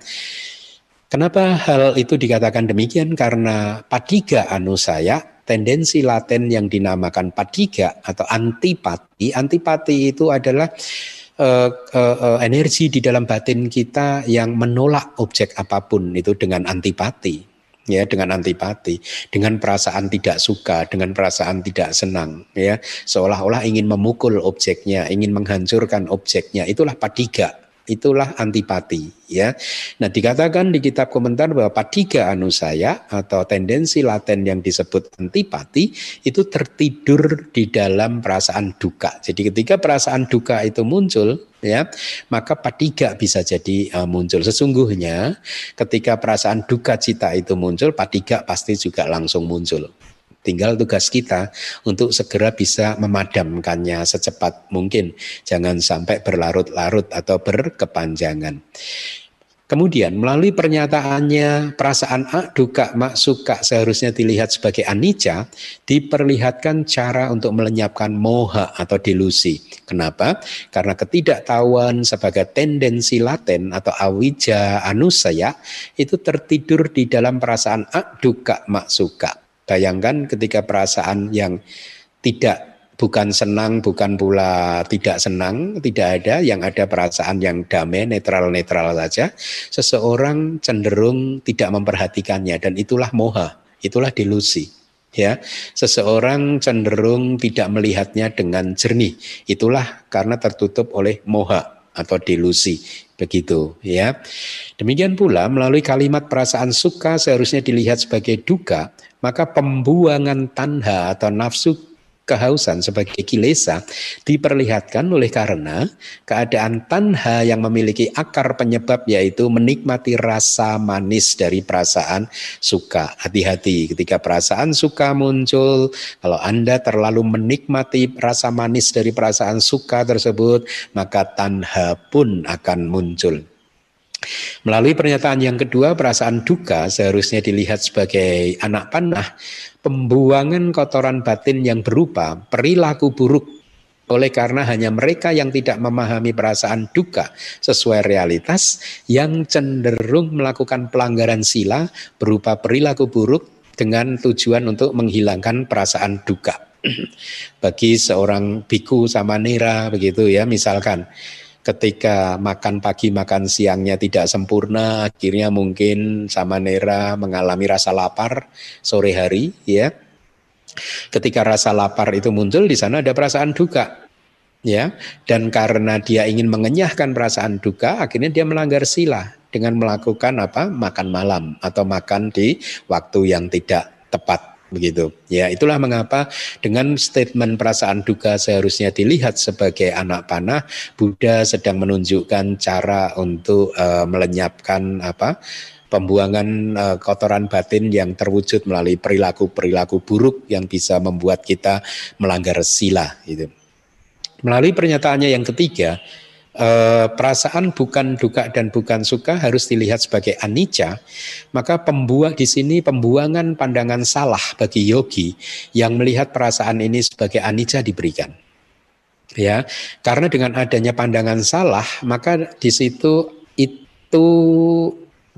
Kenapa hal itu dikatakan demikian? Karena patiga anusaya, tendensi laten yang dinamakan patiga atau antipati. Antipati itu adalah uh, uh, uh, energi di dalam batin kita yang menolak objek apa pun itu dengan antipati. Ya dengan antipati. Dengan perasaan tidak suka dengan perasaan tidak senang ya. Seolah-olah ingin memukul objeknya ingin menghancurkan objeknya. Itulah patiga itulah antipati ya. Nah, dikatakan di kitab komentar bahwa patiga anusaya atau tendensi laten yang disebut antipati itu tertidur di dalam perasaan duka. Jadi ketika perasaan duka itu muncul ya, maka patiga bisa jadi uh, muncul. Sesungguhnya ketika perasaan duka cita itu muncul, patiga pasti juga langsung muncul. Tinggal tugas kita untuk segera bisa memadamkannya secepat mungkin. Jangan sampai berlarut-larut atau berkepanjangan. Kemudian melalui pernyataannya perasaan a, duka, mak, suka seharusnya dilihat sebagai anicca, diperlihatkan cara untuk melenyapkan moha atau delusi. Kenapa? Karena ketidaktahuan sebagai tendensi laten atau awija anusaya itu tertidur di dalam perasaan a, duka, mak, suka. Bayangkan ketika perasaan yang tidak bukan senang, bukan pula tidak senang, tidak ada, yang ada perasaan yang damai, netral-netral saja. Seseorang cenderung tidak memperhatikannya dan itulah moha, itulah delusi. Ya, seseorang cenderung tidak melihatnya dengan jernih. Itulah karena tertutup oleh moha atau delusi begitu ya. Demikian pula melalui kalimat perasaan suka seharusnya dilihat sebagai duka, maka pembuangan tanha atau nafsu kehausan sebagai kilesa diperlihatkan oleh karena keadaan tanha yang memiliki akar penyebab yaitu menikmati rasa manis dari perasaan suka. Hati-hati ketika perasaan suka muncul, kalau Anda terlalu menikmati rasa manis dari perasaan suka tersebut, maka tanha pun akan muncul. Melalui pernyataan yang kedua, perasaan duka seharusnya dilihat sebagai anak panah, pembuangan kotoran batin yang berupa perilaku buruk oleh karena hanya mereka yang tidak memahami perasaan duka sesuai realitas yang cenderung melakukan pelanggaran sila berupa perilaku buruk dengan tujuan untuk menghilangkan perasaan duka. Bagi seorang biku sama nera begitu ya misalkan ketika makan pagi makan siangnya tidak sempurna akhirnya mungkin sama Nera mengalami rasa lapar sore hari ya. Ketika rasa lapar itu muncul di sana ada perasaan duka ya. Dan karena dia ingin mengenyahkan perasaan duka akhirnya dia melanggar sila dengan melakukan apa? Makan malam atau makan di waktu yang tidak tepat begitu. Ya, itulah mengapa dengan statement perasaan duka seharusnya dilihat sebagai anak panah, Buddha sedang menunjukkan cara untuk uh, melenyapkan apa? pembuangan uh, kotoran batin yang terwujud melalui perilaku-perilaku buruk yang bisa membuat kita melanggar sila gitu. Melalui pernyataannya yang ketiga, eh, perasaan bukan duka dan bukan suka harus dilihat sebagai anicca, maka pembuang di sini pembuangan pandangan salah bagi yogi yang melihat perasaan ini sebagai anicca diberikan. Ya, karena dengan adanya pandangan salah, maka di situ itu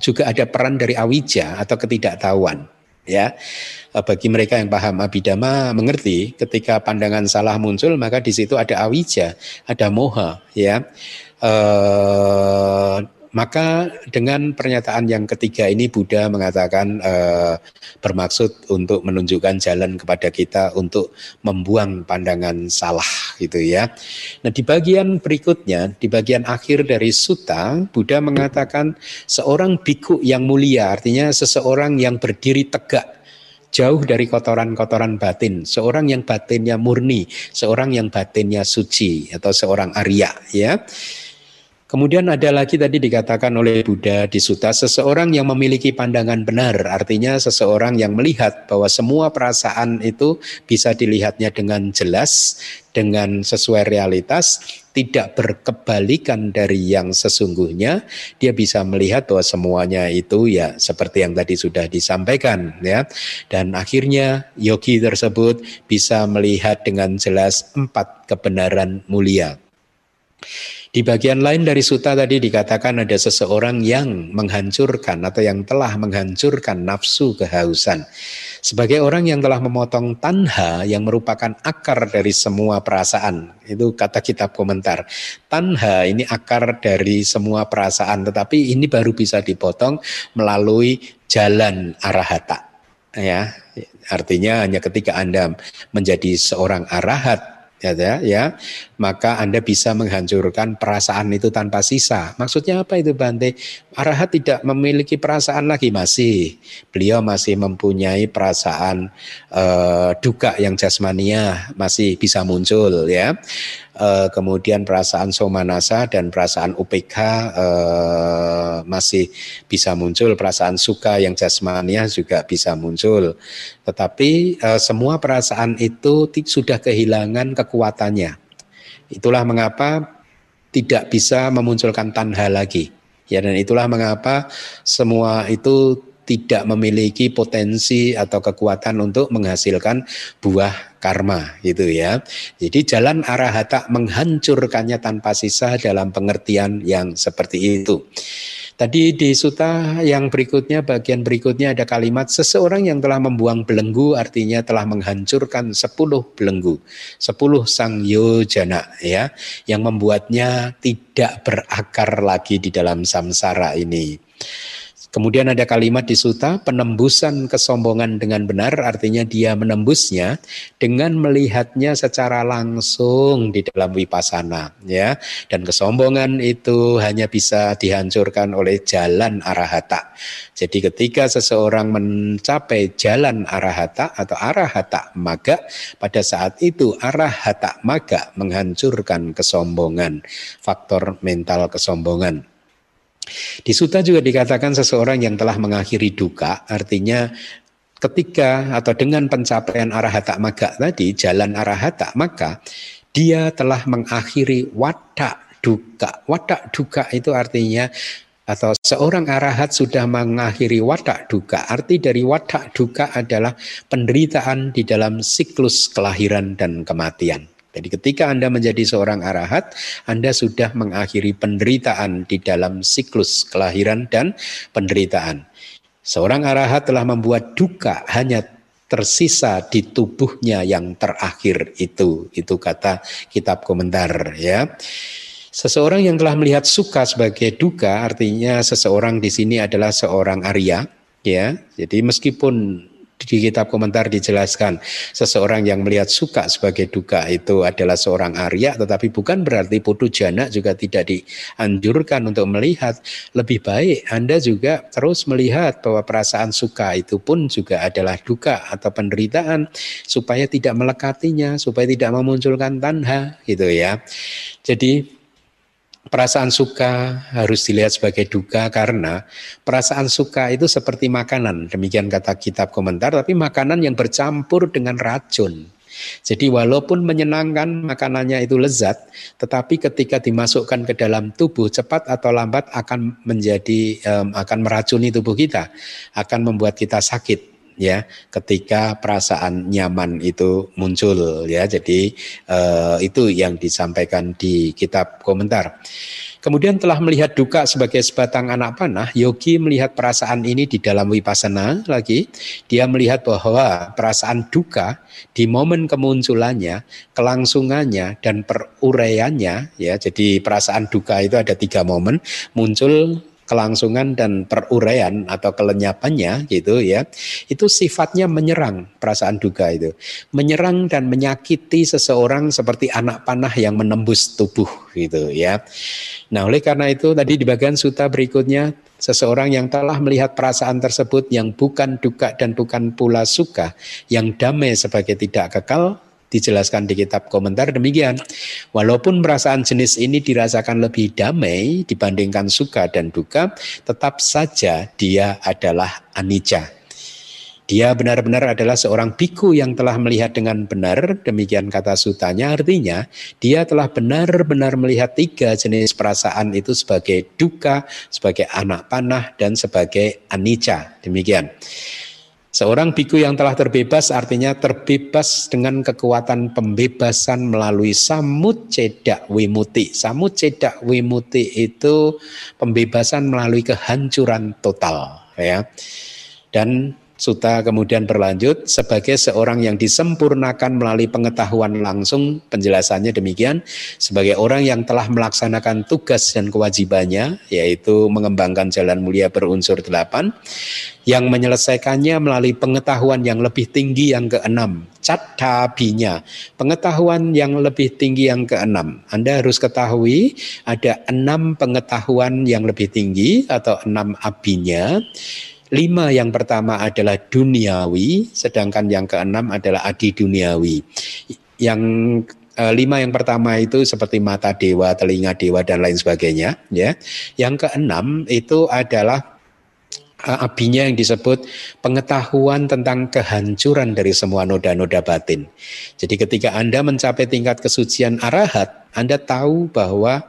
juga ada peran dari awija atau ketidaktahuan ya. Eh, bagi mereka yang paham abidama mengerti ketika pandangan salah muncul maka di situ ada awija ada moha ya. E, maka dengan pernyataan yang ketiga ini Buddha mengatakan e, bermaksud untuk menunjukkan jalan kepada kita untuk membuang pandangan salah gitu ya. Nah di bagian berikutnya, di bagian akhir dari sutta, Buddha mengatakan seorang biku yang mulia, artinya seseorang yang berdiri tegak jauh dari kotoran-kotoran batin, seorang yang batinnya murni, seorang yang batinnya suci atau seorang Arya ya. Kemudian ada lagi tadi dikatakan oleh Buddha di Sutta, seseorang yang memiliki pandangan benar, artinya seseorang yang melihat bahwa semua perasaan itu bisa dilihatnya dengan jelas, dengan sesuai realitas, tidak berkebalikan dari yang sesungguhnya, dia bisa melihat bahwa semuanya itu ya seperti yang tadi sudah disampaikan ya. Dan akhirnya yogi tersebut bisa melihat dengan jelas empat kebenaran mulia. Di bagian lain dari suta tadi dikatakan ada seseorang yang menghancurkan atau yang telah menghancurkan nafsu kehausan. Sebagai orang yang telah memotong tanha yang merupakan akar dari semua perasaan. Itu kata kitab komentar. Tanha ini akar dari semua perasaan tetapi ini baru bisa dipotong melalui jalan arahata. Ya, artinya hanya ketika Anda menjadi seorang arahat ya, ya, maka Anda bisa menghancurkan perasaan itu tanpa sisa. Maksudnya apa itu Bante? Arahat tidak memiliki perasaan lagi masih. Beliau masih mempunyai perasaan uh, duka yang jasmania masih bisa muncul ya uh, kemudian perasaan somanasa dan perasaan UPK uh, eh, masih bisa muncul, perasaan suka yang jasmania juga bisa muncul. Tetapi uh, semua perasaan itu sudah kehilangan kekuatannya. Itulah mengapa tidak bisa memunculkan tanha lagi. Ya dan itulah mengapa semua itu tidak memiliki potensi atau kekuatan untuk menghasilkan buah karma gitu ya. Jadi jalan arahata menghancurkannya tanpa sisa dalam pengertian yang seperti itu. Tadi di suta yang berikutnya, bagian berikutnya ada kalimat seseorang yang telah membuang belenggu artinya telah menghancurkan sepuluh belenggu, sepuluh sang yojana ya, yang membuatnya tidak berakar lagi di dalam samsara ini. Kemudian ada kalimat di suta penembusan kesombongan dengan benar artinya dia menembusnya dengan melihatnya secara langsung di dalam wipasana ya dan kesombongan itu hanya bisa dihancurkan oleh jalan arahata. Jadi ketika seseorang mencapai jalan arahata atau arahata maga pada saat itu arahata maga menghancurkan kesombongan faktor mental kesombongan. Di suta juga dikatakan seseorang yang telah mengakhiri duka, artinya ketika atau dengan pencapaian arahata maga tadi, jalan arahata, maka dia telah mengakhiri watak duka. Watak duka itu artinya atau seorang arahat sudah mengakhiri watak duka. Arti dari watak duka adalah penderitaan di dalam siklus kelahiran dan kematian. Jadi ketika Anda menjadi seorang arahat, Anda sudah mengakhiri penderitaan di dalam siklus kelahiran dan penderitaan. Seorang arahat telah membuat duka hanya tersisa di tubuhnya yang terakhir itu. Itu kata kitab komentar ya. Seseorang yang telah melihat suka sebagai duka artinya seseorang di sini adalah seorang Arya ya. Jadi meskipun di kitab komentar dijelaskan seseorang yang melihat suka sebagai duka itu adalah seorang Arya tetapi bukan berarti putu jana juga tidak dianjurkan untuk melihat. Lebih baik Anda juga terus melihat bahwa perasaan suka itu pun juga adalah duka atau penderitaan supaya tidak melekatinya supaya tidak memunculkan tanha gitu ya. Jadi perasaan suka harus dilihat sebagai duka karena perasaan suka itu seperti makanan, demikian kata kitab komentar, tapi makanan yang bercampur dengan racun. Jadi walaupun menyenangkan makanannya itu lezat, tetapi ketika dimasukkan ke dalam tubuh cepat atau lambat akan menjadi um, akan meracuni tubuh kita, akan membuat kita sakit ya ketika perasaan nyaman itu muncul ya. Jadi uh, itu yang disampaikan di kitab komentar. Kemudian telah melihat duka sebagai sebatang anak panah yogi melihat perasaan ini di dalam wipasana lagi. Dia melihat bahwa perasaan duka di momen kemunculannya kelangsungannya dan peruraiannya ya. Jadi perasaan duka itu ada tiga momen muncul kelangsungan dan peruraian atau kelenyapannya gitu ya itu sifatnya menyerang perasaan duga itu. Menyerang dan menyakiti seseorang seperti anak panah yang menembus tubuh gitu ya. Nah oleh karena itu tadi di bagian suta berikutnya seseorang yang telah melihat perasaan tersebut yang bukan duka dan bukan pula suka yang damai sebagai tidak kekal dijelaskan di kitab komentar demikian. Walaupun perasaan jenis ini dirasakan lebih damai dibandingkan suka dan duka, tetap saja dia adalah anicca. Dia benar-benar adalah seorang biku yang telah melihat dengan benar, demikian kata sutanya, artinya dia telah benar-benar melihat tiga jenis perasaan itu sebagai duka, sebagai anak panah, dan sebagai anicca. Demikian. Seorang biku yang telah terbebas artinya terbebas dengan kekuatan pembebasan melalui samut cedak wimuti. Samut cedak wimuti itu pembebasan melalui kehancuran total ya. Dan Suta kemudian berlanjut sebagai seorang yang disempurnakan melalui pengetahuan langsung penjelasannya demikian sebagai orang yang telah melaksanakan tugas dan kewajibannya yaitu mengembangkan jalan mulia berunsur delapan yang menyelesaikannya melalui pengetahuan yang lebih tinggi yang keenam catabinya pengetahuan yang lebih tinggi yang keenam. Anda harus ketahui ada enam pengetahuan yang lebih tinggi atau enam abinya Lima yang pertama adalah duniawi, sedangkan yang keenam adalah adi duniawi. Yang e, lima yang pertama itu seperti mata dewa, telinga dewa dan lain sebagainya. Ya, yang keenam itu adalah eh, abinya yang disebut pengetahuan tentang kehancuran dari semua noda-noda batin. Jadi ketika Anda mencapai tingkat kesucian arahat, Anda tahu bahwa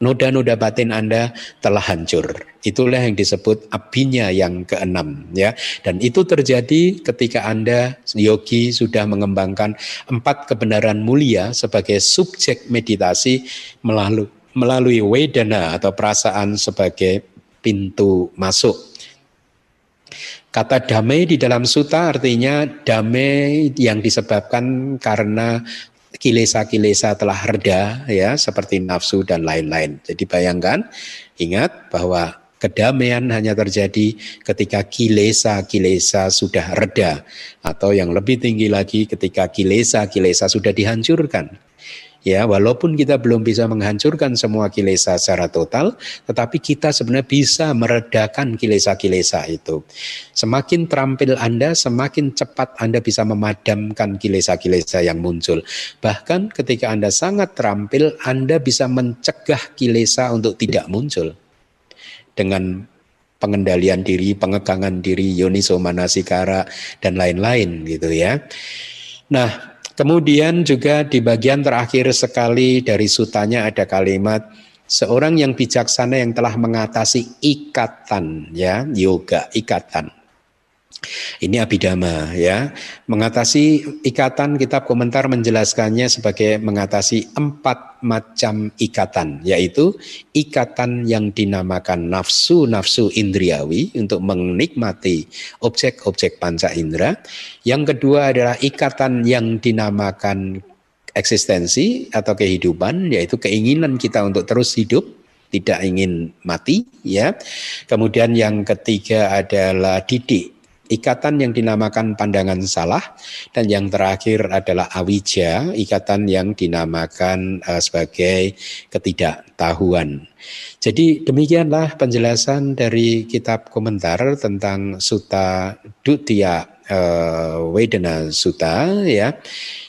noda-noda batin Anda telah hancur. Itulah yang disebut apinya yang keenam ya. Dan itu terjadi ketika Anda yogi sudah mengembangkan empat kebenaran mulia sebagai subjek meditasi melalui melalui wedana atau perasaan sebagai pintu masuk. Kata damai di dalam suta artinya damai yang disebabkan karena kilesa-kilesa telah reda ya seperti nafsu dan lain-lain. Jadi bayangkan ingat bahwa kedamaian hanya terjadi ketika kilesa-kilesa sudah reda atau yang lebih tinggi lagi ketika kilesa-kilesa sudah dihancurkan. Ya, walaupun kita belum bisa menghancurkan semua kilesa secara total, tetapi kita sebenarnya bisa meredakan kilesa-kilesa itu. Semakin terampil Anda, semakin cepat Anda bisa memadamkan kilesa-kilesa yang muncul. Bahkan ketika Anda sangat terampil, Anda bisa mencegah kilesa untuk tidak muncul. Dengan pengendalian diri, pengekangan diri, yoniso manasikara dan lain-lain gitu ya. Nah, Kemudian juga di bagian terakhir sekali dari sutanya ada kalimat seorang yang bijaksana yang telah mengatasi ikatan ya, yoga, ikatan. Ini abidama ya. Mengatasi ikatan kitab komentar menjelaskannya sebagai mengatasi empat macam ikatan yaitu ikatan yang dinamakan nafsu-nafsu indriawi untuk menikmati objek-objek panca indera. Yang kedua adalah ikatan yang dinamakan eksistensi atau kehidupan yaitu keinginan kita untuk terus hidup tidak ingin mati ya. Kemudian yang ketiga adalah didik ikatan yang dinamakan pandangan salah dan yang terakhir adalah awija, ikatan yang dinamakan uh, sebagai ketidaktahuan. Jadi demikianlah penjelasan dari kitab komentar tentang Sutta Dutya uh, Wedana Sutta ya.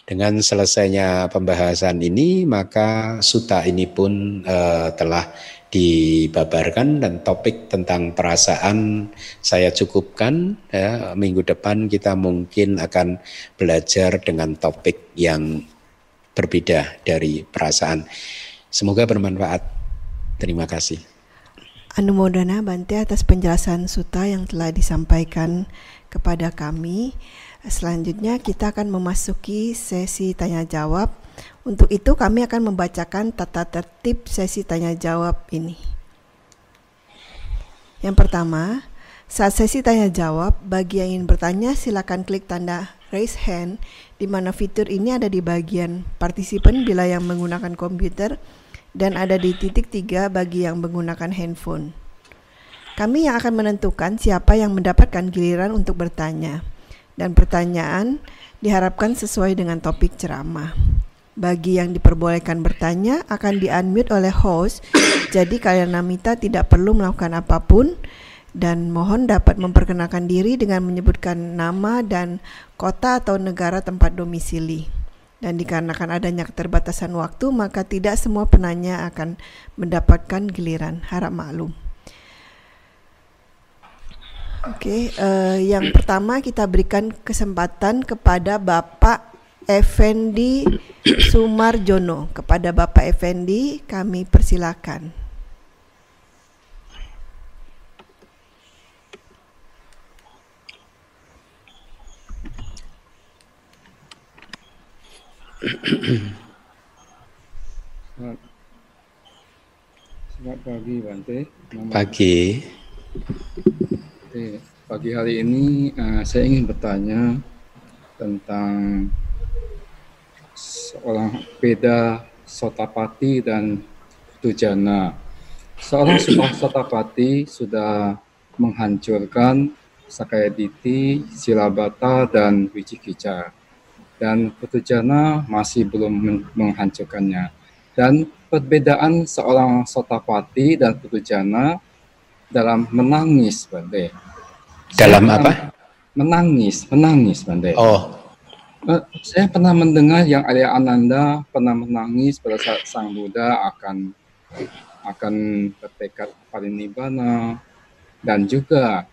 Dengan selesainya pembahasan ini maka sutta ini pun uh, telah dibabarkan dan topik tentang perasaan saya cukupkan ya. Minggu depan kita mungkin akan belajar dengan topik yang berbeda dari perasaan. Semoga bermanfaat. Terima kasih. Anumodana Bante atas penjelasan suta yang telah disampaikan kepada kami. Selanjutnya kita akan memasuki sesi tanya jawab untuk itu kami akan membacakan tata tertib sesi tanya jawab ini. Yang pertama, saat sesi tanya jawab, bagi yang ingin bertanya silakan klik tanda raise hand di mana fitur ini ada di bagian partisipan bila yang menggunakan komputer dan ada di titik tiga bagi yang menggunakan handphone. Kami yang akan menentukan siapa yang mendapatkan giliran untuk bertanya dan pertanyaan diharapkan sesuai dengan topik ceramah. Bagi yang diperbolehkan bertanya akan di-unmute oleh host, jadi kalian Namita tidak perlu melakukan apa pun dan mohon dapat memperkenalkan diri dengan menyebutkan nama dan kota atau negara tempat domisili. Dan dikarenakan adanya keterbatasan waktu, maka tidak semua penanya akan mendapatkan giliran. Harap maklum. Oke, okay, uh, eh, yang pertama kita berikan kesempatan kepada Bapak Effendi Sumarjono. Kepada Bapak Effendi kami persilakan. Selamat pagi Bante. pagi. Oke, pagi hari ini uh, saya ingin bertanya tentang seorang beda Sotapati dan Tujana. Seorang Sotapati sudah menghancurkan Sakayaditi, Silabata, dan Wicikica. Dan Putujana masih belum menghancurkannya. Dan perbedaan seorang Sotapati dan Putujana dalam menangis, Bande. Dalam apa? Menangis, menangis, Bande. Oh, saya pernah mendengar yang Arya Ananda pernah menangis pada saat Sang Buddha akan akan bertekad parinibbana dan juga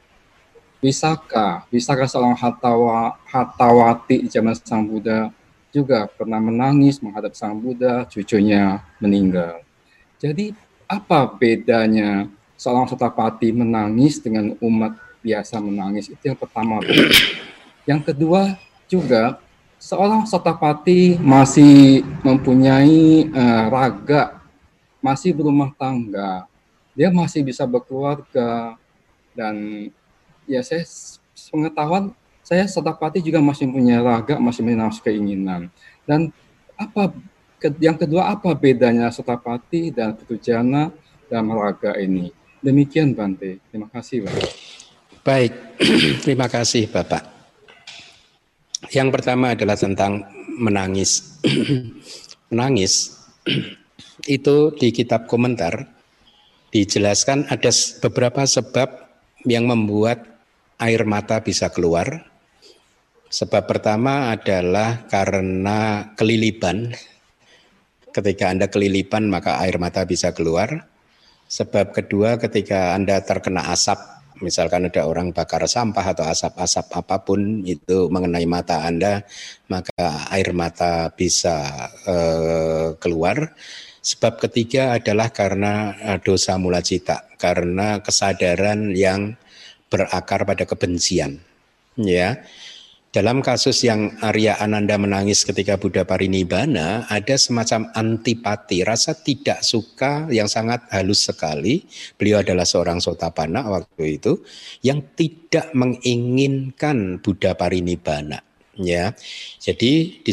Wisaka, Wisaka seorang hatawa, hatawati zaman Sang Buddha juga pernah menangis menghadap Sang Buddha, cucunya meninggal. Jadi apa bedanya seorang sotapati menangis dengan umat biasa menangis? Itu yang pertama. Yang kedua juga seorang sotapati masih mempunyai uh, raga, masih berumah tangga, dia masih bisa berkeluarga dan ya saya pengetahuan saya sotapati juga masih punya raga, masih punya nafsu keinginan. Dan apa yang kedua apa bedanya sotapati dan putujana dalam raga ini? Demikian Bante. Terima kasih Bapak. Baik, terima kasih Bapak. Yang pertama adalah tentang menangis. menangis itu di kitab komentar dijelaskan ada beberapa sebab yang membuat air mata bisa keluar Sebab pertama adalah karena kelilipan. Ketika Anda kelilipan maka air mata bisa keluar. Sebab kedua ketika Anda terkena asap, misalkan ada orang bakar sampah atau asap-asap apa pun itu mengenai mata Anda, maka air mata bisa uh, keluar. Sebab ketiga adalah karena eh, dosa mula cita, karena kesadaran yang berakar pada kebencian. Ya, dalam kasus yang Arya Ananda menangis ketika Buddha Parinibbana, ada semacam antipati, rasa tidak suka yang sangat halus sekali. Beliau adalah seorang sotapana waktu itu yang tidak menginginkan Buddha Parinibbana. Ya, jadi di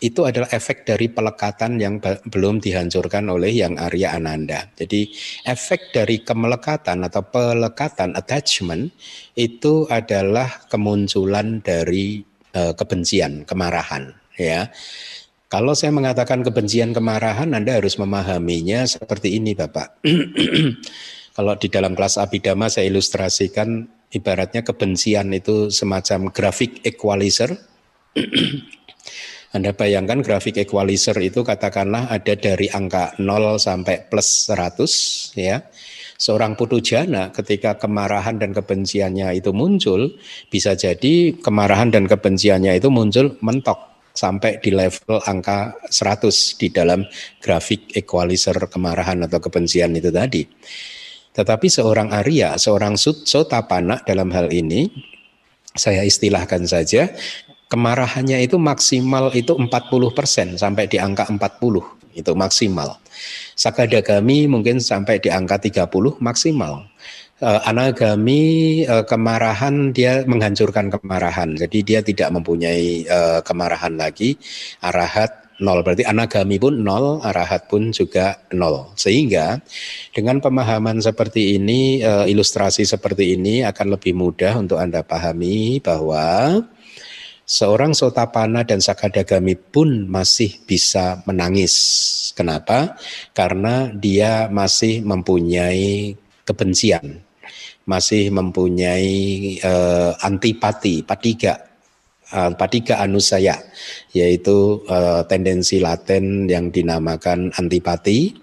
itu adalah efek dari pelekatan yang belum dihancurkan oleh yang Arya Ananda. Jadi efek dari kemelekatan atau pelekatan attachment itu adalah kemunculan dari uh, kebencian, kemarahan, ya. Kalau saya mengatakan kebencian, kemarahan, Anda harus memahaminya seperti ini, Bapak. Kalau di dalam kelas abidama saya ilustrasikan ibaratnya kebencian itu semacam grafik equalizer anda bayangkan grafik equalizer itu katakanlah ada dari angka 0 sampai plus 100 ya. Seorang putujana ketika kemarahan dan kebenciannya itu muncul, bisa jadi kemarahan dan kebenciannya itu muncul mentok sampai di level angka 100 di dalam grafik equalizer kemarahan atau kebencian itu tadi. Tetapi seorang Arya, seorang Sotapana dalam hal ini, saya istilahkan saja, kemarahannya itu maksimal itu 40% sampai di angka 40 itu maksimal. Sakadagami mungkin sampai di angka 30 maksimal. Uh, anagami uh, kemarahan dia menghancurkan kemarahan. Jadi dia tidak mempunyai uh, kemarahan lagi. Arahat nol berarti anagami pun nol, arahat pun juga nol. Sehingga dengan pemahaman seperti ini, ilustrasi seperti ini akan lebih mudah untuk Anda pahami bahwa seorang sotapana dan sakadagami pun masih bisa menangis. Kenapa? Karena dia masih mempunyai kebencian, masih mempunyai uh, antipati, patiga, uh, patiga anusaya, yaitu uh, tendensi laten yang dinamakan antipati.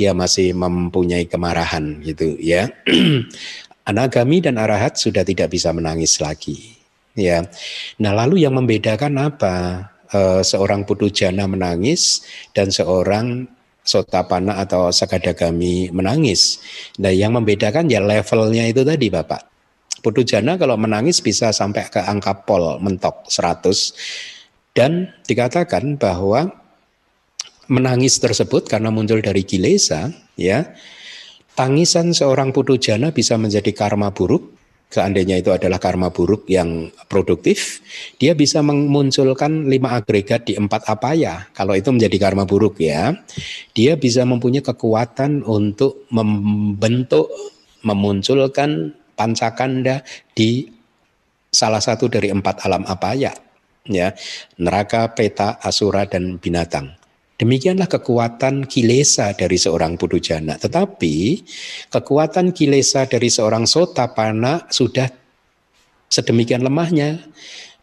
Dia masih mempunyai kemarahan, gitu ya. Anagami dan arahat sudah tidak bisa menangis lagi Ya. Nah, lalu yang membedakan apa? E, seorang jana menangis dan seorang sotapana atau sakadagami menangis. Nah, yang membedakan ya levelnya itu tadi, Bapak. jana kalau menangis bisa sampai ke angka pol mentok 100 dan dikatakan bahwa menangis tersebut karena muncul dari kilesa, ya. Tangisan seorang jana bisa menjadi karma buruk seandainya itu adalah karma buruk yang produktif, dia bisa memunculkan lima agregat di empat apa ya. Kalau itu menjadi karma buruk ya, dia bisa mempunyai kekuatan untuk membentuk, memunculkan pancakanda di salah satu dari empat alam apa ya, ya neraka, peta, asura dan binatang. Demikianlah kekuatan kilesa dari seorang pudujana. Tetapi kekuatan kilesa dari seorang sotapana sudah sedemikian lemahnya.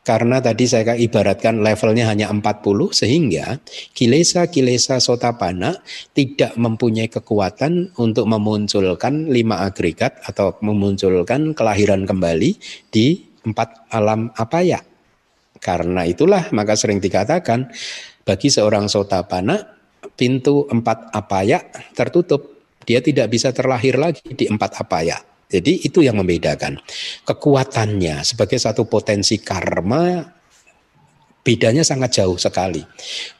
Karena tadi saya ibaratkan levelnya hanya 40 sehingga kilesa-kilesa sotapana tidak mempunyai kekuatan untuk memunculkan lima agregat atau memunculkan kelahiran kembali di empat alam apa ya. Karena itulah maka sering dikatakan bagi seorang sotapana, pintu empat apaya tertutup dia tidak bisa terlahir lagi di empat apa ya. Jadi itu yang membedakan. Kekuatannya sebagai satu potensi karma bedanya sangat jauh sekali.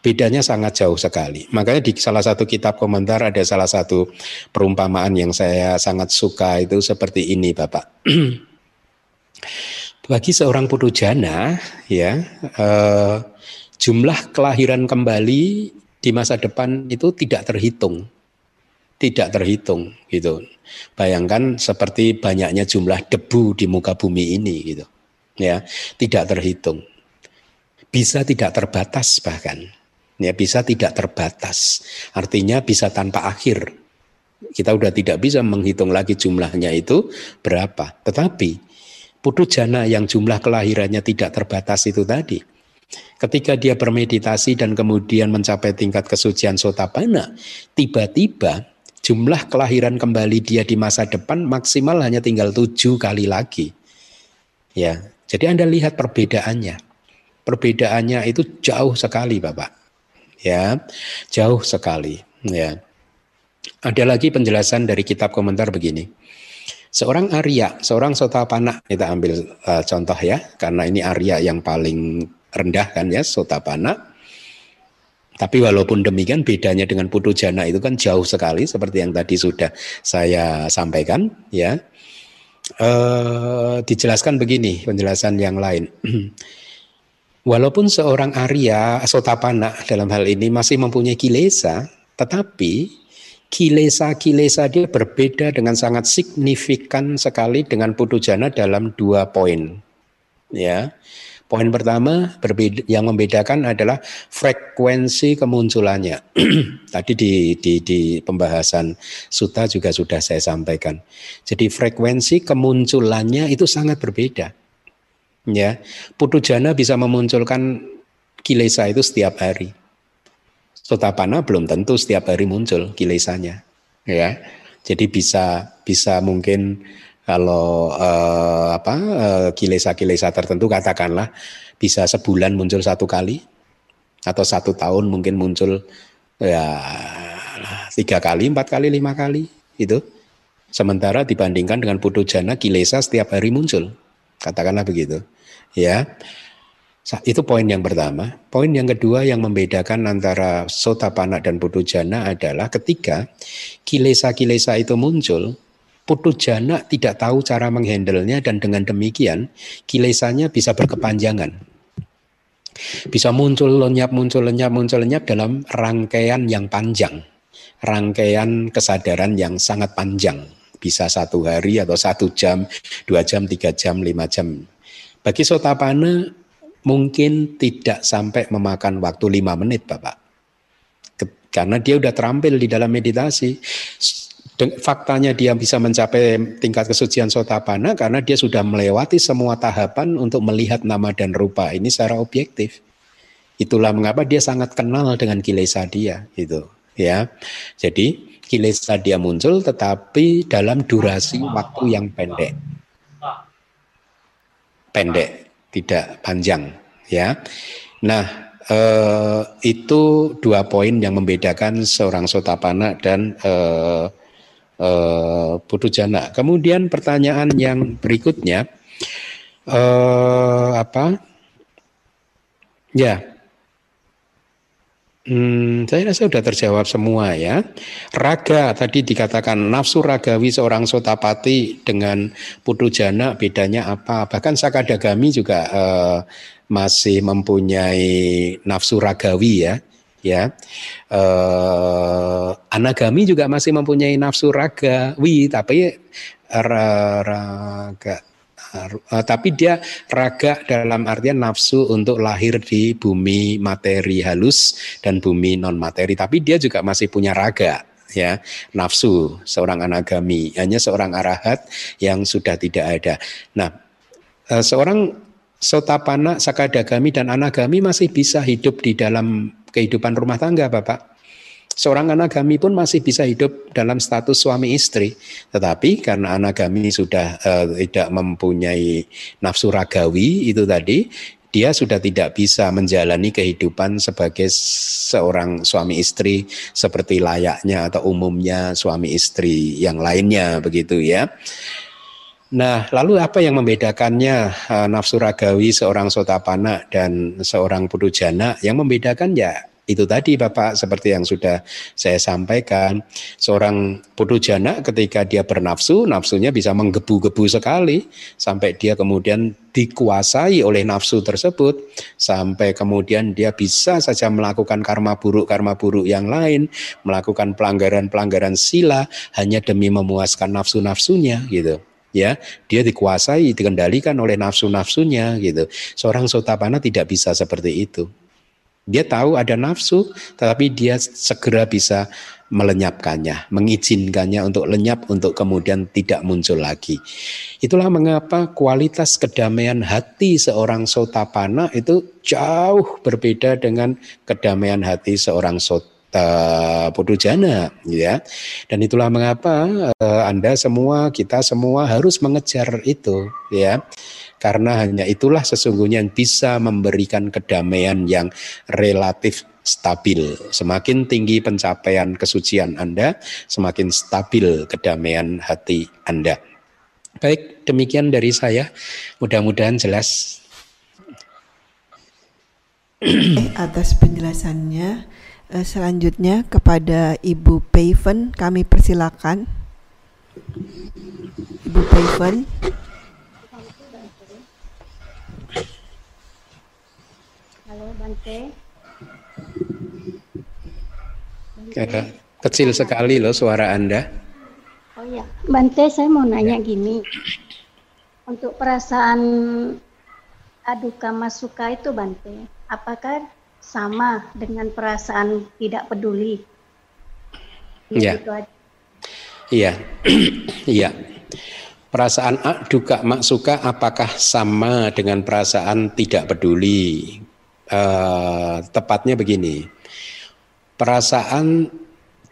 Bedanya sangat jauh sekali. Makanya di salah satu kitab komentar ada salah satu perumpamaan yang saya sangat suka itu seperti ini, Bapak. Bagi seorang putu jana, ya, eh, jumlah kelahiran kembali di masa depan itu tidak terhitung tidak terhitung gitu. Bayangkan seperti banyaknya jumlah debu di muka bumi ini gitu. Ya, tidak terhitung. Bisa tidak terbatas bahkan. Ya, bisa tidak terbatas. Artinya bisa tanpa akhir. Kita sudah tidak bisa menghitung lagi jumlahnya itu berapa. Tetapi putu jana yang jumlah kelahirannya tidak terbatas itu tadi. Ketika dia bermeditasi dan kemudian mencapai tingkat kesucian sotapana, tiba-tiba jumlah kelahiran kembali dia di masa depan maksimal hanya tinggal tujuh kali lagi. Ya, jadi Anda lihat perbedaannya. Perbedaannya itu jauh sekali, Bapak. Ya, jauh sekali. Ya. Ada lagi penjelasan dari kitab komentar begini. Seorang Arya, seorang Sotapana, kita ambil uh, contoh ya, karena ini Arya yang paling rendah kan ya, Sotapana tapi walaupun demikian bedanya dengan putu jana itu kan jauh sekali seperti yang tadi sudah saya sampaikan ya. E, dijelaskan begini penjelasan yang lain. walaupun seorang Arya Sotapana dalam hal ini masih mempunyai kilesa, tetapi kilesa-kilesa dia berbeda dengan sangat signifikan sekali dengan putu jana dalam dua poin. Ya. Poin pertama berbeda, yang membedakan adalah frekuensi kemunculannya. Tadi di, di, di pembahasan suta juga sudah saya sampaikan. Jadi frekuensi kemunculannya itu sangat berbeda. Ya, putu jana bisa memunculkan kilesa itu setiap hari. Sotapana belum tentu setiap hari muncul kilesanya. Ya, jadi bisa bisa mungkin kalau uh, apa uh, kilesa-kilesa tertentu katakanlah bisa sebulan muncul satu kali atau satu tahun mungkin muncul ya tiga kali, empat kali, lima kali itu. Sementara dibandingkan dengan putu jana kilesa setiap hari muncul, katakanlah begitu, ya. Itu poin yang pertama. Poin yang kedua yang membedakan antara sotapana dan putu jana adalah ketika kilesa-kilesa itu muncul, Putu jana tidak tahu cara menghandlenya dan dengan demikian kilesanya bisa berkepanjangan. Bisa muncul lenyap, muncul lenyap, muncul lenyap dalam rangkaian yang panjang. Rangkaian kesadaran yang sangat panjang. Bisa satu hari atau satu jam, dua jam, tiga jam, lima jam. Bagi sotapana mungkin tidak sampai memakan waktu lima menit Bapak. Karena dia sudah terampil di dalam meditasi faktanya dia bisa mencapai tingkat kesucian sotapana karena dia sudah melewati semua tahapan untuk melihat nama dan rupa ini secara objektif. Itulah mengapa dia sangat kenal dengan kilesa dia itu ya. Jadi kilesa dia muncul tetapi dalam durasi waktu yang pendek. Pendek, tidak panjang ya. Nah, eh, itu dua poin yang membedakan seorang sotapana dan eh, uh, putu jana. Kemudian pertanyaan yang berikutnya uh, apa? Ya, Hmm, saya rasa sudah terjawab semua ya. Raga tadi dikatakan nafsu ragawi seorang sotapati dengan putu jana bedanya apa? Bahkan sakadagami juga uh, masih mempunyai nafsu ragawi ya ya. Eh, anagami juga masih mempunyai nafsu raga wi tapi raga uh, tapi dia raga dalam artian nafsu untuk lahir di bumi materi halus dan bumi non materi tapi dia juga masih punya raga ya nafsu seorang anagami. Hanya seorang arahat yang sudah tidak ada. Nah uh, seorang sotapana sakadagami dan anagami masih bisa hidup di dalam kehidupan rumah tangga, Bapak. Seorang anagami pun masih bisa hidup dalam status suami istri, tetapi karena anagami sudah uh, tidak mempunyai nafsu ragawi itu tadi, dia sudah tidak bisa menjalani kehidupan sebagai seorang suami istri seperti layaknya atau umumnya suami istri yang lainnya begitu ya. Nah, lalu apa yang membedakannya uh, nafsu ragawi seorang sotapana dan seorang pudujana? Yang membedakan ya itu tadi Bapak seperti yang sudah saya sampaikan seorang pudujana ketika dia bernafsu nafsunya bisa menggebu-gebu sekali sampai dia kemudian dikuasai oleh nafsu tersebut sampai kemudian dia bisa saja melakukan karma buruk karma buruk yang lain melakukan pelanggaran-pelanggaran sila hanya demi memuaskan nafsu-nafsunya gitu ya dia dikuasai dikendalikan oleh nafsu-nafsunya gitu seorang sotapana tidak bisa seperti itu dia tahu ada nafsu, tetapi dia segera bisa melenyapkannya, mengizinkannya untuk lenyap, untuk kemudian tidak muncul lagi. Itulah mengapa kualitas kedamaian hati seorang sotapana itu jauh berbeda dengan kedamaian hati seorang sota pudujana, ya. Dan itulah mengapa uh, Anda semua, kita semua harus mengejar itu, ya karena hanya itulah sesungguhnya yang bisa memberikan kedamaian yang relatif stabil. Semakin tinggi pencapaian kesucian Anda, semakin stabil kedamaian hati Anda. Baik, demikian dari saya. Mudah-mudahan jelas. Atas penjelasannya, eh, selanjutnya kepada Ibu Paven kami persilakan. Ibu Paven. Bante. Bante. Kecil sekali loh suara Anda. Oh ya, Bante saya mau nanya ya. gini. Untuk perasaan aduka masuka itu Bante, apakah sama dengan perasaan tidak peduli? Iya. Iya. Iya. Perasaan duka maksuka apakah sama dengan perasaan tidak peduli? uh, tepatnya begini, perasaan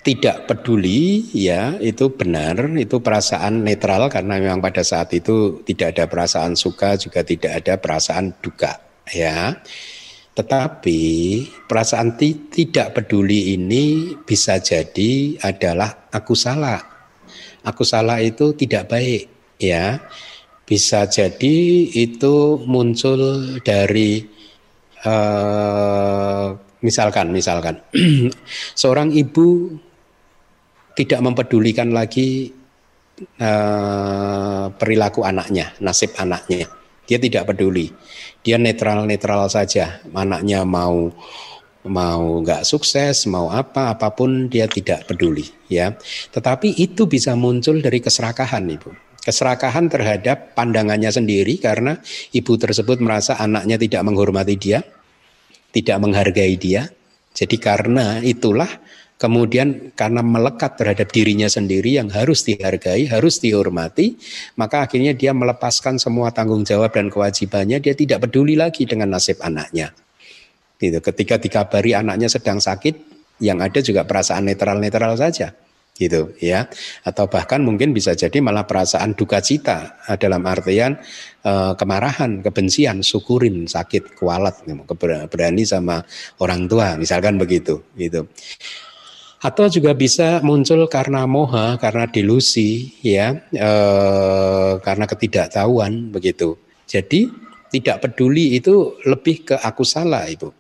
tidak peduli ya itu benar itu perasaan netral karena memang pada saat itu tidak ada perasaan suka juga tidak ada perasaan duka ya tetapi perasaan tidak peduli ini bisa jadi adalah aku salah aku salah itu tidak baik ya bisa jadi itu muncul dari uh, misalkan misalkan seorang ibu tidak mempedulikan lagi uh, perilaku anaknya, nasib anaknya. Dia tidak peduli. Dia netral-netral saja. Anaknya mau mau nggak sukses, mau apa, apa pun dia tidak peduli, ya. Tetapi itu bisa muncul dari keserakahan, ibu keserakahan terhadap pandangannya sendiri karena ibu tersebut merasa anaknya tidak menghormati dia, tidak menghargai dia. Jadi karena itulah kemudian karena melekat terhadap dirinya sendiri yang harus dihargai, harus dihormati, maka akhirnya dia melepaskan semua tanggung jawab dan kewajibannya, dia tidak peduli lagi dengan nasib anaknya. Gitu. Ketika dikabari anaknya sedang sakit, yang ada juga perasaan netral-netral saja. Gitu ya. Atau bahkan mungkin bisa jadi malah perasaan duka cita eh, dalam artian uh, kemarahan kebencian syukurin sakit kualat berani sama orang tua misalkan begitu gitu atau juga bisa muncul karena moha karena delusi ya uh, karena ketidaktahuan begitu jadi tidak peduli itu lebih ke aku salah Ibu.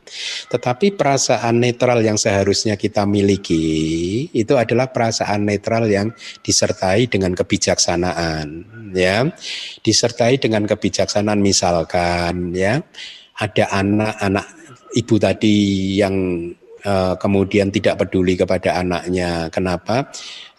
Tetapi perasaan netral yang seharusnya kita miliki itu adalah perasaan netral yang disertai dengan kebijaksanaan ya. Disertai dengan kebijaksanaan misalkan ya ada anak-anak ibu tadi yang uh, kemudian tidak peduli kepada anaknya. Kenapa?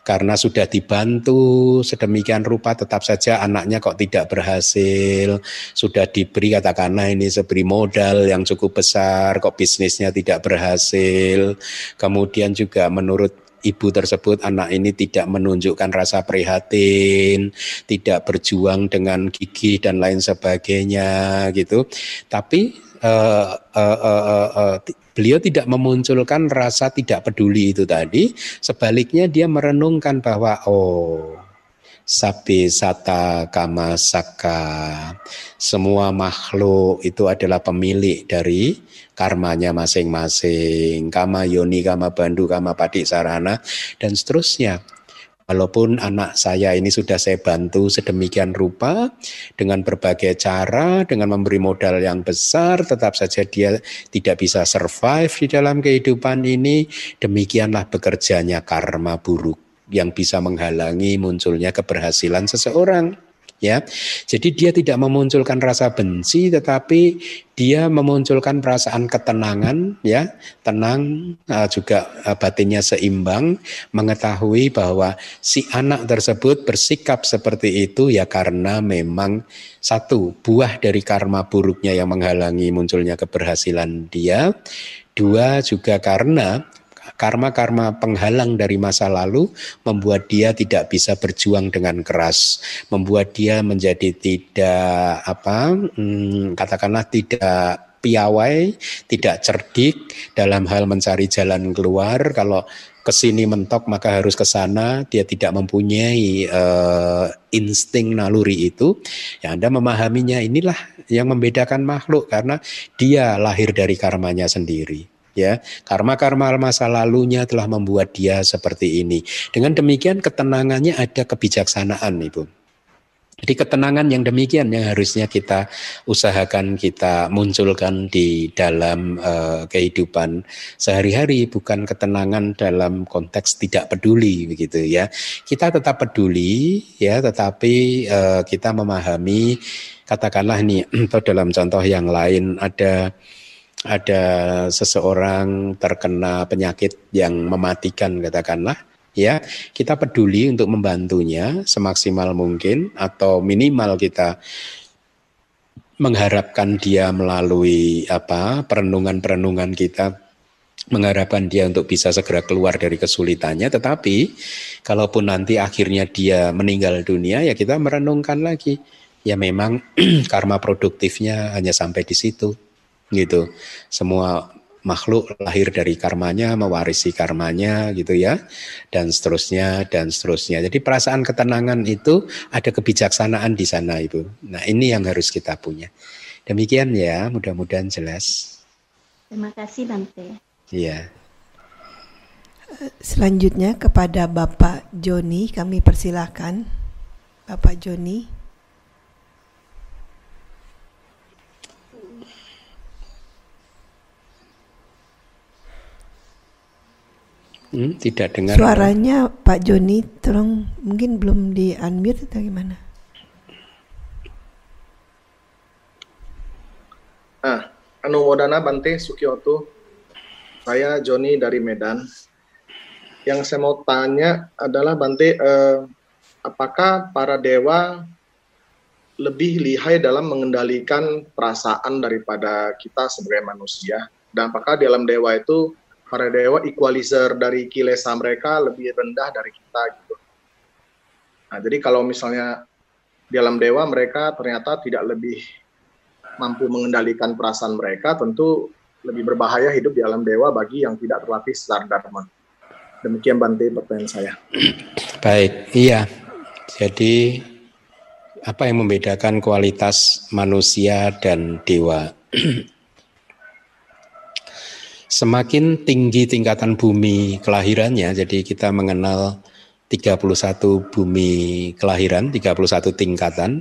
karena sudah dibantu sedemikian rupa tetap saja anaknya kok tidak berhasil sudah diberi katakanlah ini seberi modal yang cukup besar kok bisnisnya tidak berhasil kemudian juga menurut ibu tersebut anak ini tidak menunjukkan rasa prihatin, tidak berjuang dengan gigih dan lain sebagainya gitu. Tapi uh, uh, uh, uh, uh, Beliau tidak memunculkan rasa tidak peduli itu tadi, sebaliknya dia merenungkan bahwa oh Sabi sata kama saka. Semua makhluk itu adalah pemilik dari karmanya masing-masing. Kama yoni, kama bandu, kama padik sarana, dan seterusnya. Walaupun anak saya ini sudah saya bantu sedemikian rupa dengan berbagai cara, dengan memberi modal yang besar, tetap saja dia tidak bisa survive di dalam kehidupan ini. Demikianlah bekerjanya karma buruk yang bisa menghalangi munculnya keberhasilan seseorang ya. Jadi dia tidak memunculkan rasa benci tetapi dia memunculkan perasaan ketenangan ya, tenang uh, juga uh, batinnya seimbang, mengetahui bahwa si anak tersebut bersikap seperti itu ya karena memang satu buah dari karma buruknya yang menghalangi munculnya keberhasilan dia, dua juga karena karma-karma penghalang dari masa lalu membuat dia tidak bisa berjuang dengan keras, membuat dia menjadi tidak apa, hmm, katakanlah tidak piawai, tidak cerdik dalam hal mencari jalan keluar. Kalau ke sini mentok maka harus ke sana, dia tidak mempunyai uh, insting naluri itu. Ya Anda memahaminya inilah yang membedakan makhluk karena dia lahir dari karmanya sendiri ya. Karma-karma masa lalunya telah membuat dia seperti ini. Dengan demikian ketenangannya ada kebijaksanaan ibu. Jadi ketenangan yang demikian yang harusnya kita usahakan kita munculkan di dalam uh, kehidupan sehari-hari. Bukan ketenangan dalam konteks tidak peduli begitu ya. Kita tetap peduli ya. Tetapi uh, kita memahami katakanlah nih atau dalam contoh yang lain ada ada seseorang terkena penyakit yang mematikan katakanlah ya. Kita peduli untuk membantunya semaksimal mungkin atau minimal kita mengharapkan dia melalui apa perenungan-perenungan kita mengharapkan dia untuk bisa segera keluar dari kesulitannya. Tetapi kalaupun nanti akhirnya dia meninggal dunia ya kita merenungkan lagi. Ya memang karma produktifnya hanya sampai di situ gitu. Semua makhluk lahir dari karmanya, mewarisi karmanya gitu ya, dan seterusnya dan seterusnya. Jadi perasaan ketenangan itu ada kebijaksanaan di sana Ibu. Nah ini yang harus kita punya. Demikian ya, mudah-mudahan jelas. Terima kasih Bante. Iya. Selanjutnya kepada Bapak Joni kami persilahkan. Bapak Joni. Hmm, tidak dengar. Suaranya Pak Joni, tolong mungkin belum di unmute atau gimana? Ah, Anu Modana Bante Sukioto. Saya Joni dari Medan. Yang saya mau tanya adalah Bante, eh, apakah para dewa lebih lihai dalam mengendalikan perasaan daripada kita sebagai manusia? Dan apakah dalam dewa itu para dewa equalizer dari kilesa mereka lebih rendah dari kita gitu. Nah, jadi kalau misalnya di alam dewa mereka ternyata tidak lebih mampu mengendalikan perasaan mereka, tentu lebih berbahaya hidup di alam dewa bagi yang tidak terlatih secara dharma. Demikian Bante pertanyaan saya. Baik, iya. Jadi apa yang membedakan kualitas manusia dan dewa? semakin tinggi tingkatan bumi kelahirannya, jadi kita mengenal 31 bumi kelahiran, 31 tingkatan,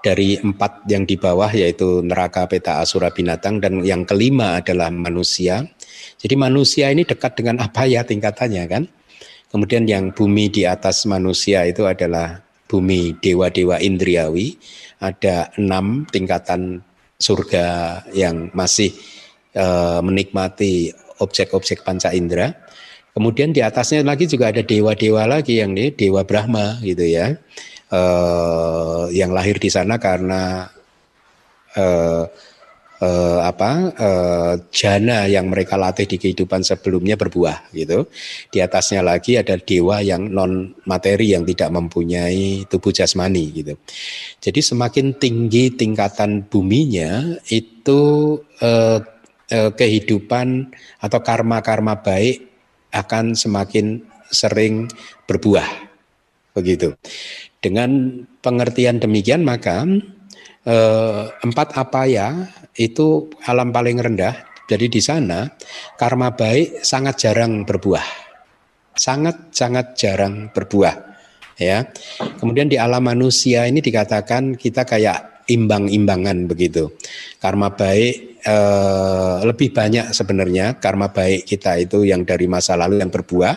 dari empat yang di bawah yaitu neraka peta asura binatang dan yang kelima adalah manusia. Jadi manusia ini dekat dengan apa ya tingkatannya kan? Kemudian yang bumi di atas manusia itu adalah bumi dewa-dewa indriawi. Ada enam tingkatan surga yang masih Eh, menikmati objek-objek panca indera. Kemudian di atasnya lagi juga ada dewa-dewa lagi yang ini dewa Brahma gitu ya, uh, yang lahir di sana karena uh, uh, apa uh, jana yang mereka latih di kehidupan sebelumnya berbuah gitu. Di atasnya lagi ada dewa yang non materi yang tidak mempunyai tubuh jasmani gitu. Jadi semakin tinggi tingkatan buminya itu uh, eh, kehidupan atau karma-karma baik akan semakin sering berbuah. begitu. Dengan pengertian demikian maka eh, empat apa ya itu alam paling rendah. Jadi di sana karma baik sangat jarang berbuah, sangat sangat jarang berbuah. Ya, kemudian di alam manusia ini dikatakan kita kayak imbang-imbangan begitu. Karma baik eh, lebih banyak sebenarnya karma baik kita itu yang dari masa lalu yang berbuah,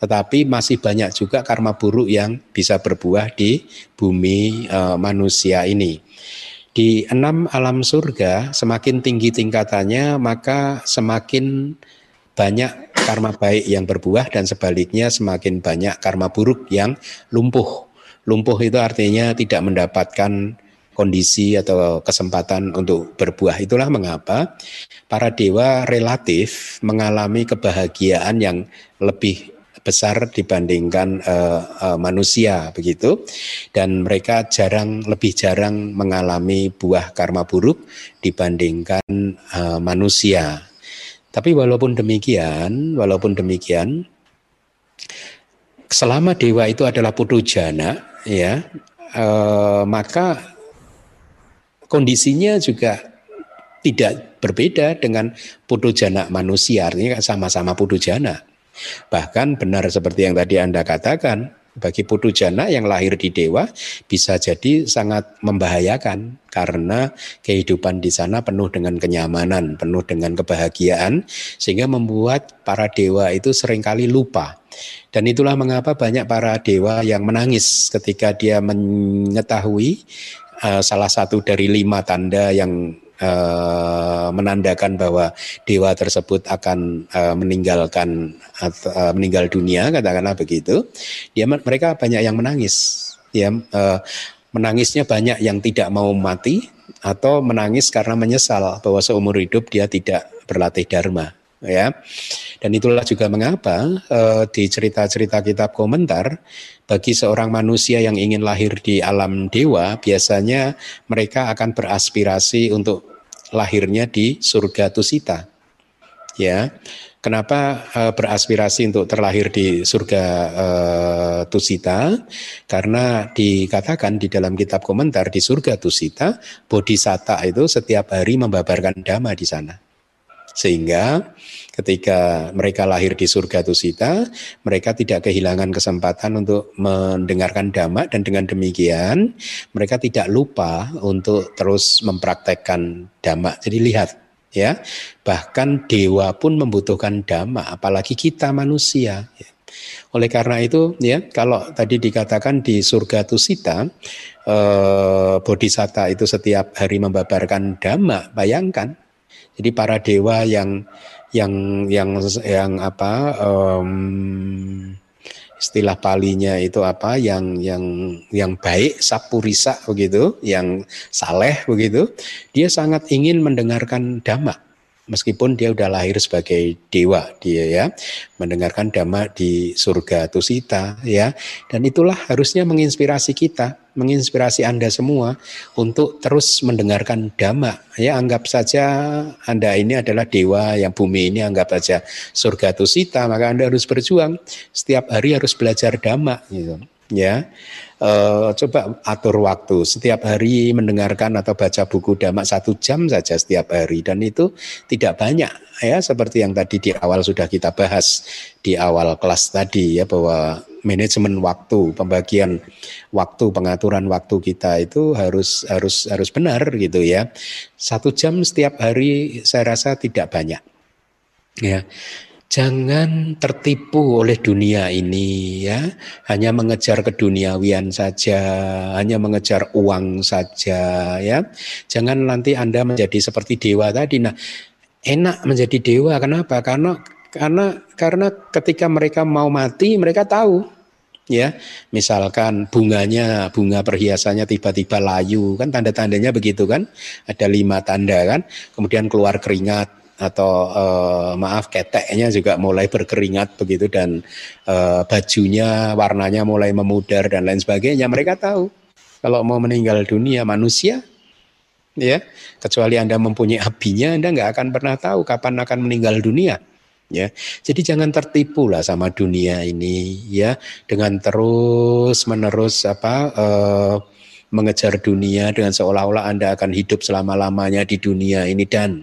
tetapi masih banyak juga karma buruk yang bisa berbuah di bumi eh, manusia ini. Di enam alam surga semakin tinggi tingkatannya maka semakin banyak karma baik yang berbuah dan sebaliknya semakin banyak karma buruk yang lumpuh. Lumpuh itu artinya tidak mendapatkan kondisi atau kesempatan untuk berbuah. Itulah mengapa para dewa relatif mengalami kebahagiaan yang lebih besar dibandingkan uh, uh, manusia begitu dan mereka jarang lebih jarang mengalami buah karma buruk dibandingkan uh, manusia. Tapi walaupun demikian, walaupun demikian selama dewa itu adalah putu jana ya uh, maka kondisinya juga tidak berbeda dengan putu jana manusia, artinya sama-sama putu jana. Bahkan benar seperti yang tadi Anda katakan, bagi putu jana yang lahir di dewa bisa jadi sangat membahayakan karena kehidupan di sana penuh dengan kenyamanan, penuh dengan kebahagiaan sehingga membuat para dewa itu sering kali lupa. Dan itulah mengapa banyak para dewa yang menangis ketika dia mengetahui uh, salah satu dari lima tanda yang uh, menandakan bahwa dewa tersebut akan uh, meninggalkan meninggal dunia katakanlah begitu. Dia mereka banyak yang menangis. Ya menangisnya banyak yang tidak mau mati atau menangis karena menyesal bahwa seumur hidup dia tidak berlatih dharma ya dan itulah juga mengapa uh, di cerita-cerita kitab komentar bagi seorang manusia yang ingin lahir di alam dewa, biasanya mereka akan beraspirasi untuk lahirnya di surga Tusita. Ya, kenapa uh, beraspirasi untuk terlahir di surga uh, Tusita? Karena dikatakan di dalam kitab komentar di surga Tusita, Bodhisatta itu setiap hari membabarkan dhamma di sana. Sehingga ketika mereka lahir di surga Tusita, mereka tidak kehilangan kesempatan untuk mendengarkan dhamma dan dengan demikian mereka tidak lupa untuk terus mempraktekkan dhamma. Jadi lihat ya, bahkan dewa pun membutuhkan dhamma, apalagi kita manusia. Oleh karena itu, ya kalau tadi dikatakan di surga Tusita, eh, Bodhisatta itu setiap hari membabarkan dhamma, bayangkan jadi para dewa yang yang yang yang apa um, istilah palinya itu apa yang yang yang baik sapurisa begitu, yang saleh begitu, dia sangat ingin mendengarkan dhamma meskipun dia udah lahir sebagai dewa dia ya mendengarkan dhamma di surga tusita ya dan itulah harusnya menginspirasi kita menginspirasi anda semua untuk terus mendengarkan dhamma ya. Anggap saja anda ini adalah dewa yang bumi ini anggap saja surga tusita maka anda harus berjuang. Setiap hari harus belajar dhamma gitu ya uh, coba atur waktu. Setiap hari mendengarkan atau baca buku dhamma satu jam saja setiap hari. Dan itu tidak banyak ya seperti yang tadi di awal sudah kita bahas di awal kelas tadi ya bahwa manajemen waktu pembagian waktu pengaturan waktu kita itu harus harus harus benar gitu ya. Satu jam setiap hari saya rasa tidak banyak ya Jangan tertipu oleh dunia ini ya, hanya mengejar keduniawian saja, hanya mengejar uang saja ya. Jangan nanti Anda menjadi seperti dewa tadi. Nah, enak menjadi dewa kenapa? Karena karena karena ketika mereka mau mati mereka tahu ya misalkan bunganya bunga perhiasannya tiba-tiba layu kan tanda-tandanya begitu kan ada lima tanda kan kemudian keluar keringat atau uh, maaf keteknya juga mulai berkeringat begitu dan uh, bajunya warnanya mulai memudar dan lain sebagainya mereka tahu kalau mau meninggal dunia manusia ya kecuali anda mempunyai abinya anda nggak akan pernah tahu kapan akan meninggal dunia ya. Jadi jangan tertipu lah sama dunia ini ya dengan terus menerus apa uh, mengejar dunia dengan seolah-olah Anda akan hidup selama-lamanya di dunia ini dan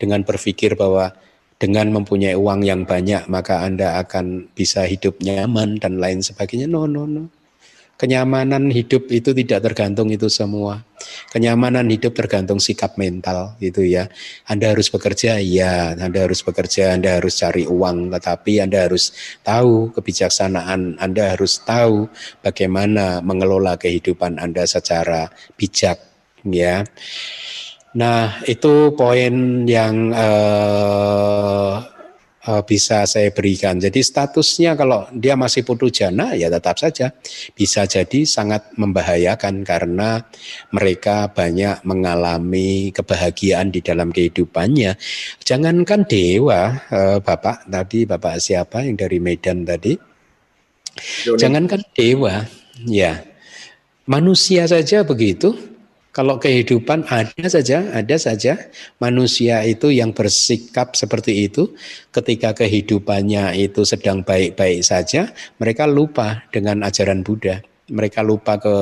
dengan berpikir bahwa dengan mempunyai uang yang banyak maka Anda akan bisa hidup nyaman dan lain sebagainya. No, no, no. Kenyamanan hidup itu tidak tergantung itu semua. Kenyamanan hidup tergantung sikap mental gitu ya. Anda harus bekerja, ya. Anda harus bekerja, Anda harus cari uang, tetapi Anda harus tahu kebijaksanaan, Anda harus tahu bagaimana mengelola kehidupan Anda secara bijak, ya. Nah, itu poin yang uh, uh, bisa saya berikan. Jadi statusnya kalau dia masih putu jana ya tetap saja bisa jadi sangat membahayakan karena mereka banyak mengalami kebahagiaan di dalam kehidupannya. Jangankan dewa, uh, Bapak tadi Bapak siapa yang dari Medan tadi? Jangankan dewa, ya. Manusia saja begitu kalau kehidupan ada saja, ada saja manusia itu yang bersikap seperti itu ketika kehidupannya itu sedang baik-baik saja, mereka lupa dengan ajaran Buddha. Mereka lupa ke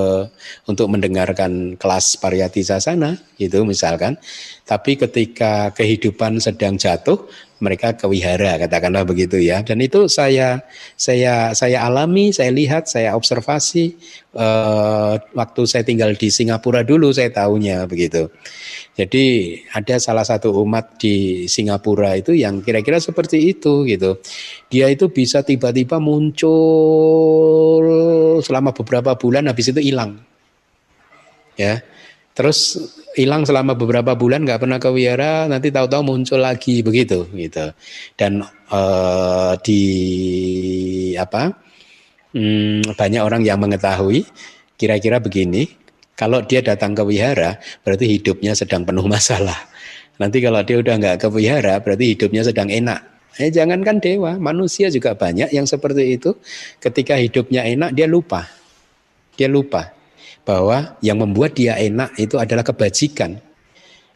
untuk mendengarkan kelas pariyati sasana gitu misalkan. Tapi ketika kehidupan sedang jatuh, mereka ke wihara katakanlah begitu ya. Dan itu saya saya saya alami saya lihat saya observasi uh, waktu saya tinggal di Singapura dulu saya tahunya begitu. Jadi ada salah satu umat di Singapura itu yang kira-kira seperti itu gitu. Dia itu bisa tiba-tiba muncul selama beberapa bulan habis itu hilang. Ya terus hilang selama beberapa bulan nggak pernah ke wihara nanti tahu-tahu muncul lagi begitu gitu dan uh, di apa hmm, banyak orang yang mengetahui kira-kira begini kalau dia datang ke wihara berarti hidupnya sedang penuh masalah nanti kalau dia udah nggak ke wihara berarti hidupnya sedang enak Eh jangankan dewa, manusia juga banyak yang seperti itu. Ketika hidupnya enak, dia lupa. Dia lupa bahwa yang membuat dia enak itu adalah kebajikan.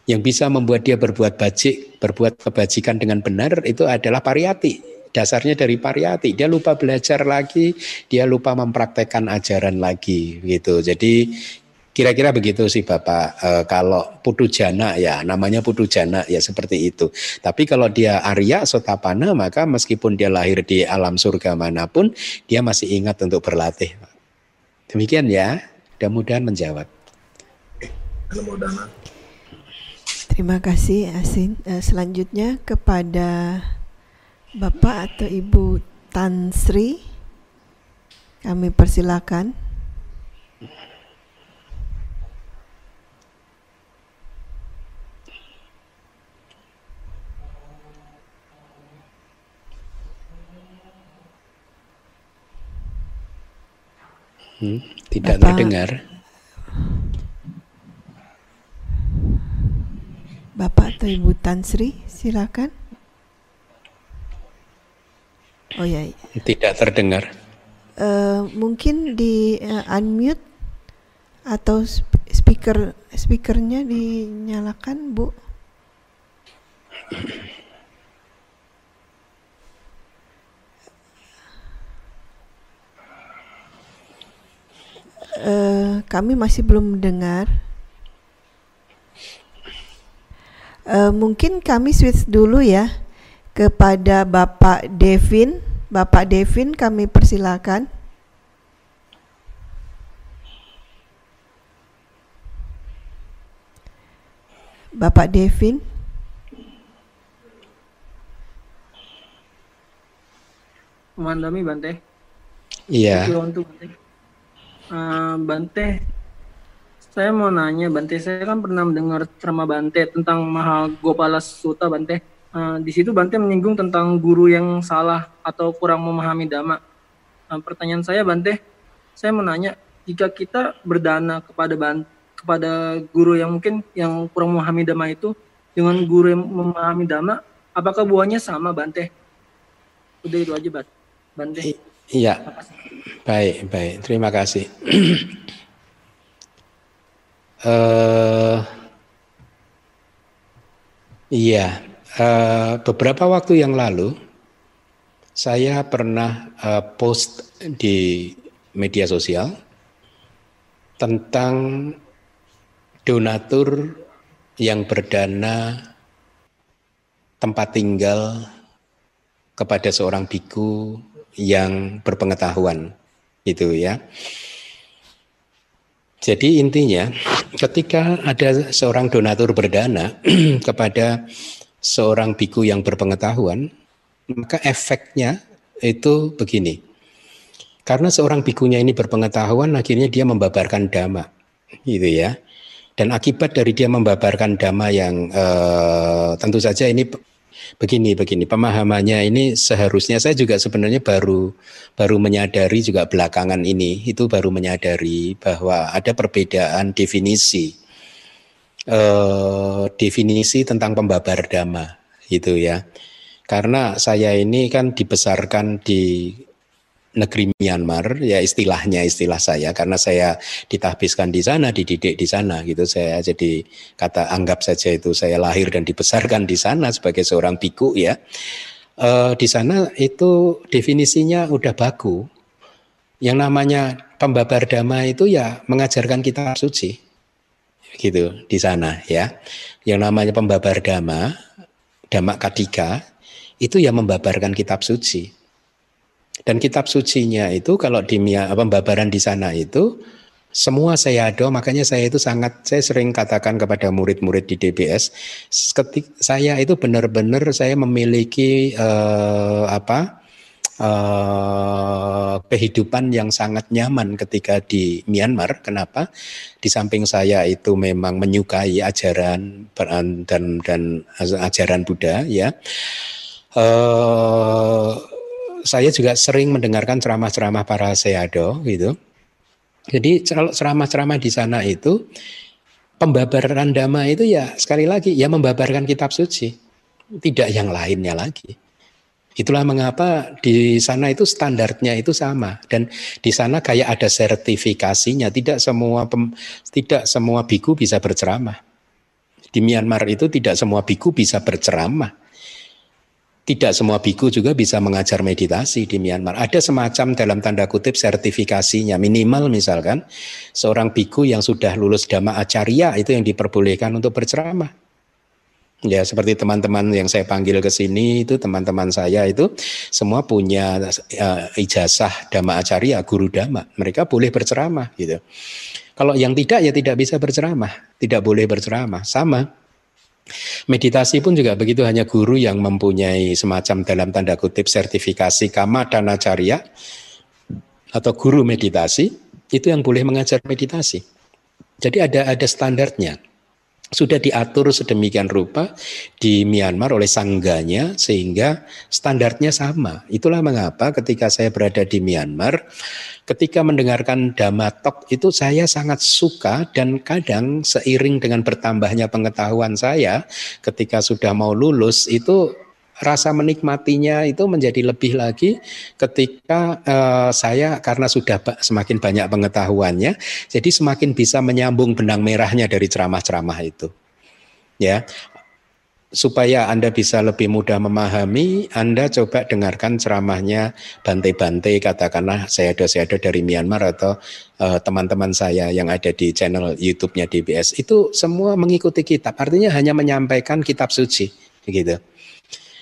Yang bisa membuat dia berbuat bajik, berbuat kebajikan dengan benar itu adalah pariyati. Dasarnya dari pariyati. Dia lupa belajar lagi, dia lupa mempraktekkan ajaran lagi gitu. Jadi Kira-kira begitu sih Bapak. E, kalau putu jana ya namanya putu jana ya seperti itu. Tapi kalau dia Arya Sotapana maka meskipun dia lahir di alam surga mana pun dia masih ingat untuk berlatih. Demikian ya. Mudah-mudahan menjawab. Terima kasih Asin. Eh, selanjutnya kepada Bapak atau Ibu Tan Sri, kami persilakan. Hmm, tidak Bapak, terdengar. Bapak atau Ibu Tan Sri, silakan. Oh ya. Tidak terdengar. Uh, mungkin di uh, unmute atau speaker speakernya dinyalakan, Bu. Uh, kami masih belum mendengar. Uh, mungkin kami switch dulu ya kepada Bapak Devin. Bapak Devin kami persilakan. Bapak Devin. Memandami Bante. Iya. Uh, Bante, saya mau nanya Bante, saya kan pernah mendengar ceramah Bante tentang Mahal Gopala Sutta Bante. Uh, di situ Bante menyinggung tentang guru yang salah atau kurang memahami dhamma. Uh, pertanyaan saya Bante, saya mau nanya, jika kita berdana kepada Bante, kepada guru yang mungkin yang kurang memahami dhamma itu dengan guru yang memahami dhamma, apakah buahnya sama Bante? Udah itu aja Bante. Iya. Baik, baik. Terima kasih. uh, iya, uh, beberapa waktu yang lalu saya pernah uh, post di media sosial tentang donatur yang berdana tempat tinggal kepada seorang biku yang berpengetahuan itu ya. Jadi intinya ketika ada seorang donatur berdana kepada seorang biku yang berpengetahuan, maka efeknya itu begini. Karena seorang bikunya ini berpengetahuan, akhirnya dia membabarkan dhamma, gitu ya. Dan akibat dari dia membabarkan dhamma yang eh, tentu saja ini begini begini pemahamannya ini seharusnya saya juga sebenarnya baru baru menyadari juga belakangan ini itu baru menyadari bahwa ada perbedaan definisi eh, definisi tentang pembabar dhamma itu ya. Karena saya ini kan dibesarkan di negeri Myanmar ya istilahnya istilah saya karena saya ditahbiskan di sana dididik di sana gitu. Saya jadi kata anggap saja itu saya lahir dan dibesarkan di sana sebagai seorang biku ya. E, di sana itu definisinya udah baku. Yang namanya pembabar dhamma itu ya mengajarkan kitab suci gitu di sana ya. Yang namanya pembabar dhamma dhamma katiga itu ya membabarkan kitab suci. Dan kitab sucinya itu kalau di pembabaran di sana itu semua saya ada, makanya saya itu sangat saya sering katakan kepada murid-murid di DBS, ketik saya itu benar-benar saya memiliki eh, apa eh, kehidupan yang sangat nyaman ketika di Myanmar. Kenapa? Di samping saya itu memang menyukai ajaran dan dan ajaran Buddha, ya uh, saya juga sering mendengarkan ceramah-ceramah para seado gitu. Jadi ceramah-ceramah di sana itu pembabaran dhamma itu ya sekali lagi ya membabarkan kitab suci, tidak yang lainnya lagi. Itulah mengapa di sana itu standarnya itu sama dan di sana kayak ada sertifikasinya. Tidak semua pem, tidak semua biku bisa berceramah. Di Myanmar itu tidak semua biku bisa berceramah tidak semua biku juga bisa mengajar meditasi di Myanmar. Ada semacam dalam tanda kutip sertifikasinya minimal misalkan seorang biku yang sudah lulus dhamma acarya itu yang diperbolehkan untuk berceramah. Ya seperti teman-teman yang saya panggil ke sini itu teman-teman saya itu semua punya uh, ijazah dhamma acarya guru dhamma. Mereka boleh berceramah gitu. Kalau yang tidak ya tidak bisa berceramah, tidak boleh berceramah. Sama Meditasi pun juga begitu hanya guru yang mempunyai semacam dalam tanda kutip sertifikasi kama dan acarya atau guru meditasi itu yang boleh mengajar meditasi. Jadi ada ada standarnya sudah diatur sedemikian rupa di Myanmar oleh sangganya sehingga standarnya sama. Itulah mengapa ketika saya berada di Myanmar, ketika mendengarkan Dhamma Talk itu saya sangat suka dan kadang seiring dengan bertambahnya pengetahuan saya ketika sudah mau lulus itu rasa menikmatinya itu menjadi lebih lagi ketika uh, saya karena sudah semakin banyak pengetahuannya, jadi semakin bisa menyambung benang merahnya dari ceramah-ceramah itu. Ya, supaya Anda bisa lebih mudah memahami, Anda coba dengarkan ceramahnya Bante-Bante, katakanlah saya ada saya ada dari Myanmar atau eh, teman-teman uh, saya yang ada di channel YouTube-nya DBS. Itu semua mengikuti kitab, artinya hanya menyampaikan kitab suci, gitu.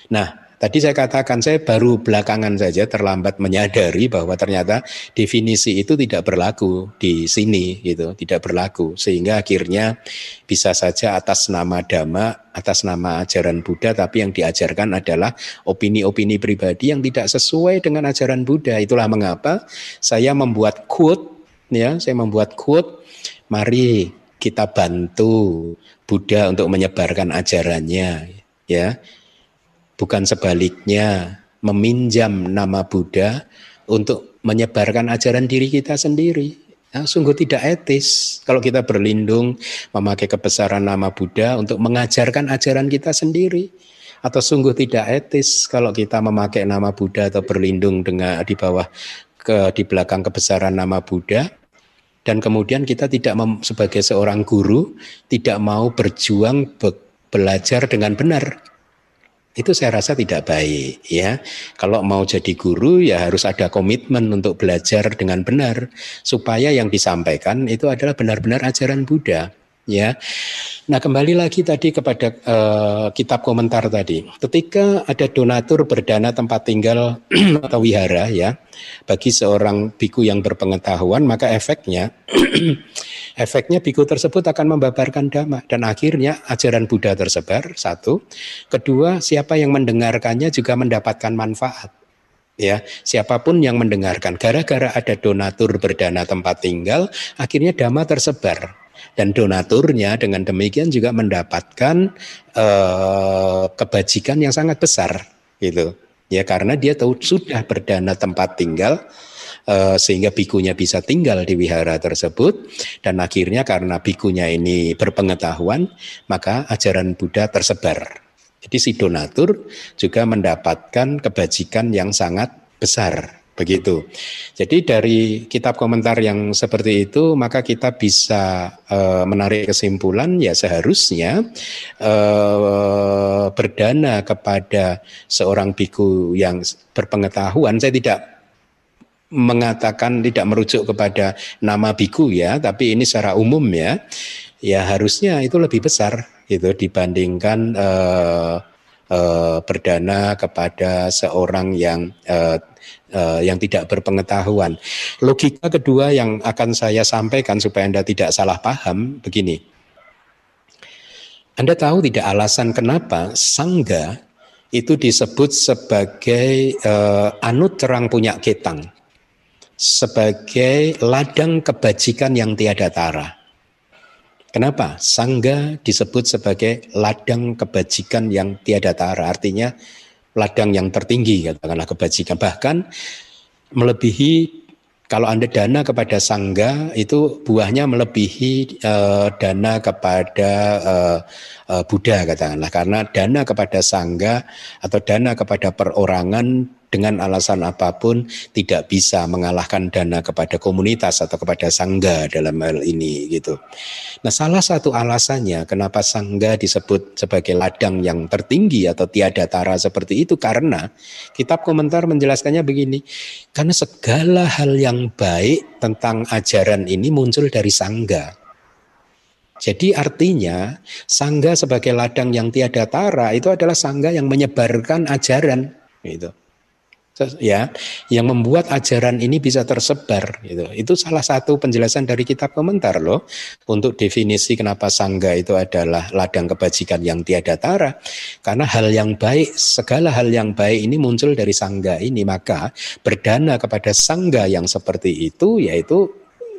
Nah, tadi saya katakan saya baru belakangan saja terlambat menyadari bahwa ternyata definisi itu tidak berlaku di sini gitu, tidak berlaku sehingga akhirnya bisa saja atas nama dhamma, atas nama ajaran Buddha tapi yang diajarkan adalah opini-opini pribadi yang tidak sesuai dengan ajaran Buddha. Itulah mengapa saya membuat quote ya, saya membuat quote mari kita bantu Buddha untuk menyebarkan ajarannya ya bukan sebaliknya meminjam nama Buddha untuk menyebarkan ajaran diri kita sendiri. Nah, sungguh tidak etis kalau kita berlindung memakai kebesaran nama Buddha untuk mengajarkan ajaran kita sendiri. Atau sungguh tidak etis kalau kita memakai nama Buddha atau berlindung dengan di bawah ke di belakang kebesaran nama Buddha dan kemudian kita tidak mem, sebagai seorang guru tidak mau berjuang be, belajar dengan benar itu saya rasa tidak baik ya. Kalau mau jadi guru ya harus ada komitmen untuk belajar dengan benar supaya yang disampaikan itu adalah benar-benar ajaran Buddha ya. Nah, kembali lagi tadi kepada uh, kitab komentar tadi. Ketika ada donatur berdana tempat tinggal atau wihara ya, bagi seorang biku yang berpengetahuan, maka efeknya efeknya biku tersebut akan membabarkan dhamma dan akhirnya ajaran Buddha tersebar satu. Kedua, siapa yang mendengarkannya juga mendapatkan manfaat. Ya siapa pun yang mendengarkan. Gara-gara ada donatur berdana tempat tinggal akhirnya dhamma tersebar. Dan donaturnya dengan demikian juga mendapatkan uh, kebajikan yang sangat besar gitu. Ya karena dia tahu sudah berdana tempat tinggal sehingga bikunya bisa tinggal di wihara tersebut dan akhirnya karena bikunya ini berpengetahuan maka ajaran Buddha tersebar jadi si donatur juga mendapatkan kebajikan yang sangat besar Begitu. Jadi dari kitab komentar yang seperti itu maka kita bisa e, menarik kesimpulan ya seharusnya e, berdana kepada seorang biku yang berpengetahuan. Saya tidak mengatakan tidak merujuk kepada nama biku ya, tapi ini secara umum ya. Ya harusnya itu lebih besar gitu dibandingkan e, e, berdana kepada seorang yang e, uh, yang tidak berpengetahuan. Logika kedua yang akan saya sampaikan supaya Anda tidak salah paham begini. Anda tahu tidak alasan kenapa sangga itu disebut sebagai uh, anut terang punya ketang, sebagai ladang kebajikan yang tiada tara. Kenapa? Sangga disebut sebagai ladang kebajikan yang tiada tara. Artinya ladang yang tertinggi katakanlah kebajikan bahkan melebihi kalau Anda dana kepada sangga itu buahnya melebihi uh, dana kepada uh, uh, Buddha katakanlah karena dana kepada sangga atau dana kepada perorangan dengan alasan apa pun tidak bisa mengalahkan dana kepada komunitas atau kepada sangga dalam hal ini gitu. Nah, salah satu alasannya kenapa sangga disebut sebagai ladang yang tertinggi atau tiada tara seperti itu karena kitab komentar menjelaskannya begini. Karena segala hal yang baik tentang ajaran ini muncul dari sangga. Jadi artinya sangga sebagai ladang yang tiada tara itu adalah sangga yang menyebarkan ajaran gitu ya yang membuat ajaran ini bisa tersebar gitu. Itu salah satu penjelasan dari kitab komentar loh untuk definisi kenapa sangga itu adalah ladang kebajikan yang tiada tara. Karena hal yang baik, segala hal yang baik ini muncul dari sangga ini, maka berdana kepada sangga yang seperti itu yaitu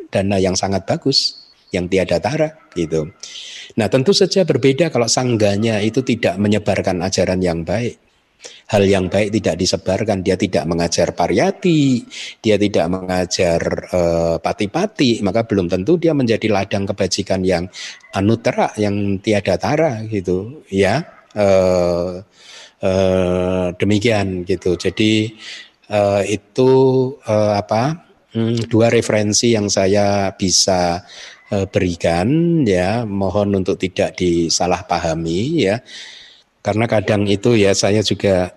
dana yang sangat bagus yang tiada tara gitu. Nah, tentu saja berbeda kalau sangganya itu tidak menyebarkan ajaran yang baik hal yang baik tidak disebarkan. Dia tidak mengajar pariyati, dia tidak mengajar uh, pati-pati, maka belum tentu dia menjadi ladang kebajikan yang anutera, yang tiada tara gitu, ya. Uh, uh, demikian gitu. Jadi uh, itu uh, apa? Hmm, dua referensi yang saya bisa berikan ya mohon untuk tidak disalahpahami ya karena kadang itu ya saya juga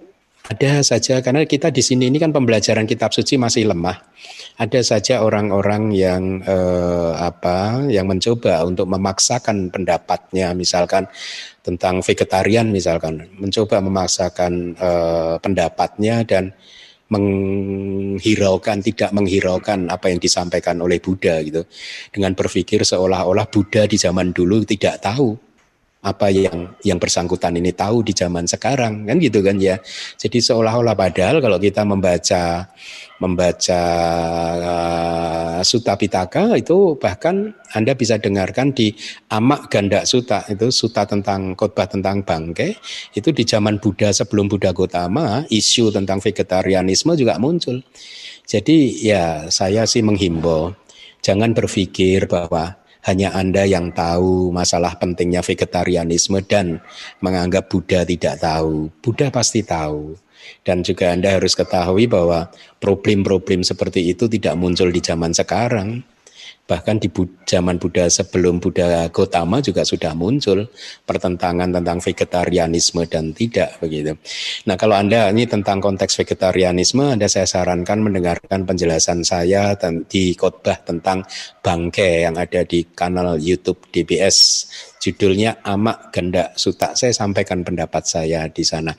ada saja karena kita di sini ini kan pembelajaran kitab suci masih lemah. Ada saja orang-orang yang eh, apa yang mencoba untuk memaksakan pendapatnya misalkan tentang vegetarian misalkan mencoba memaksakan eh, pendapatnya dan menghiraukan tidak menghiraukan apa yang disampaikan oleh Buddha gitu. Dengan berpikir seolah-olah Buddha di zaman dulu tidak tahu apa yang yang bersangkutan ini tahu di zaman sekarang kan gitu kan ya. Jadi seolah-olah padahal kalau kita membaca membaca uh, Sutta Pitaka itu bahkan Anda bisa dengarkan di Amak Ganda Sutta itu Sutta tentang khotbah tentang bangke itu di zaman Buddha sebelum Buddha Gotama isu tentang vegetarianisme juga muncul. Jadi ya saya sih menghimbau jangan berpikir bahwa hanya Anda yang tahu masalah pentingnya vegetarianisme dan menganggap Buddha tidak tahu. Buddha pasti tahu. Dan juga Anda harus ketahui bahwa problem-problem seperti itu tidak muncul di zaman sekarang. Bahkan di zaman Buddha sebelum Buddha Gotama juga sudah muncul pertentangan tentang vegetarianisme dan tidak begitu. Nah kalau Anda ini tentang konteks vegetarianisme, Anda saya sarankan mendengarkan penjelasan saya di khotbah tentang bangke yang ada di kanal YouTube DBS judulnya Amak Ganda Suta. Saya sampaikan pendapat saya di sana.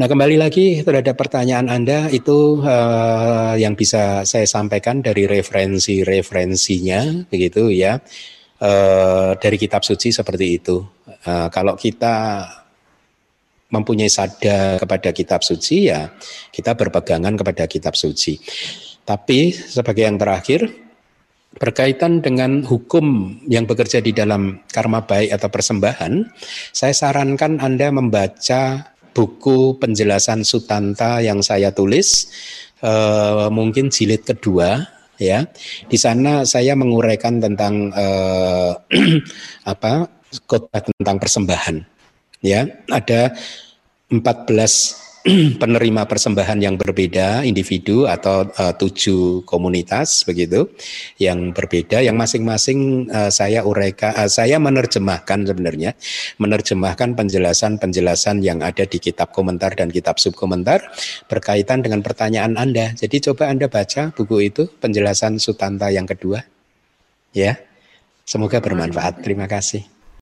Nah kembali lagi terhadap pertanyaan Anda itu uh, yang bisa saya sampaikan dari referensi-referensinya begitu ya uh, dari kitab suci seperti itu. Uh, kalau kita mempunyai sada kepada kitab suci ya kita berpegangan kepada kitab suci. Tapi sebagai yang terakhir berkaitan dengan hukum yang bekerja di dalam karma baik atau persembahan, saya sarankan Anda membaca buku penjelasan Sutanta yang saya tulis uh, mungkin jilid kedua ya. Di sana saya menguraikan tentang uh, apa kota tentang persembahan. Ya, ada 14 penerima persembahan yang berbeda, individu atau uh, tujuh komunitas begitu, yang berbeda, yang masing-masing uh, saya ureka, uh, saya menerjemahkan sebenarnya, menerjemahkan penjelasan-penjelasan yang ada di kitab komentar dan kitab subkomentar berkaitan dengan pertanyaan Anda. Jadi coba Anda baca buku itu, penjelasan Sutanta yang kedua, ya. Semoga bermanfaat. Terima kasih.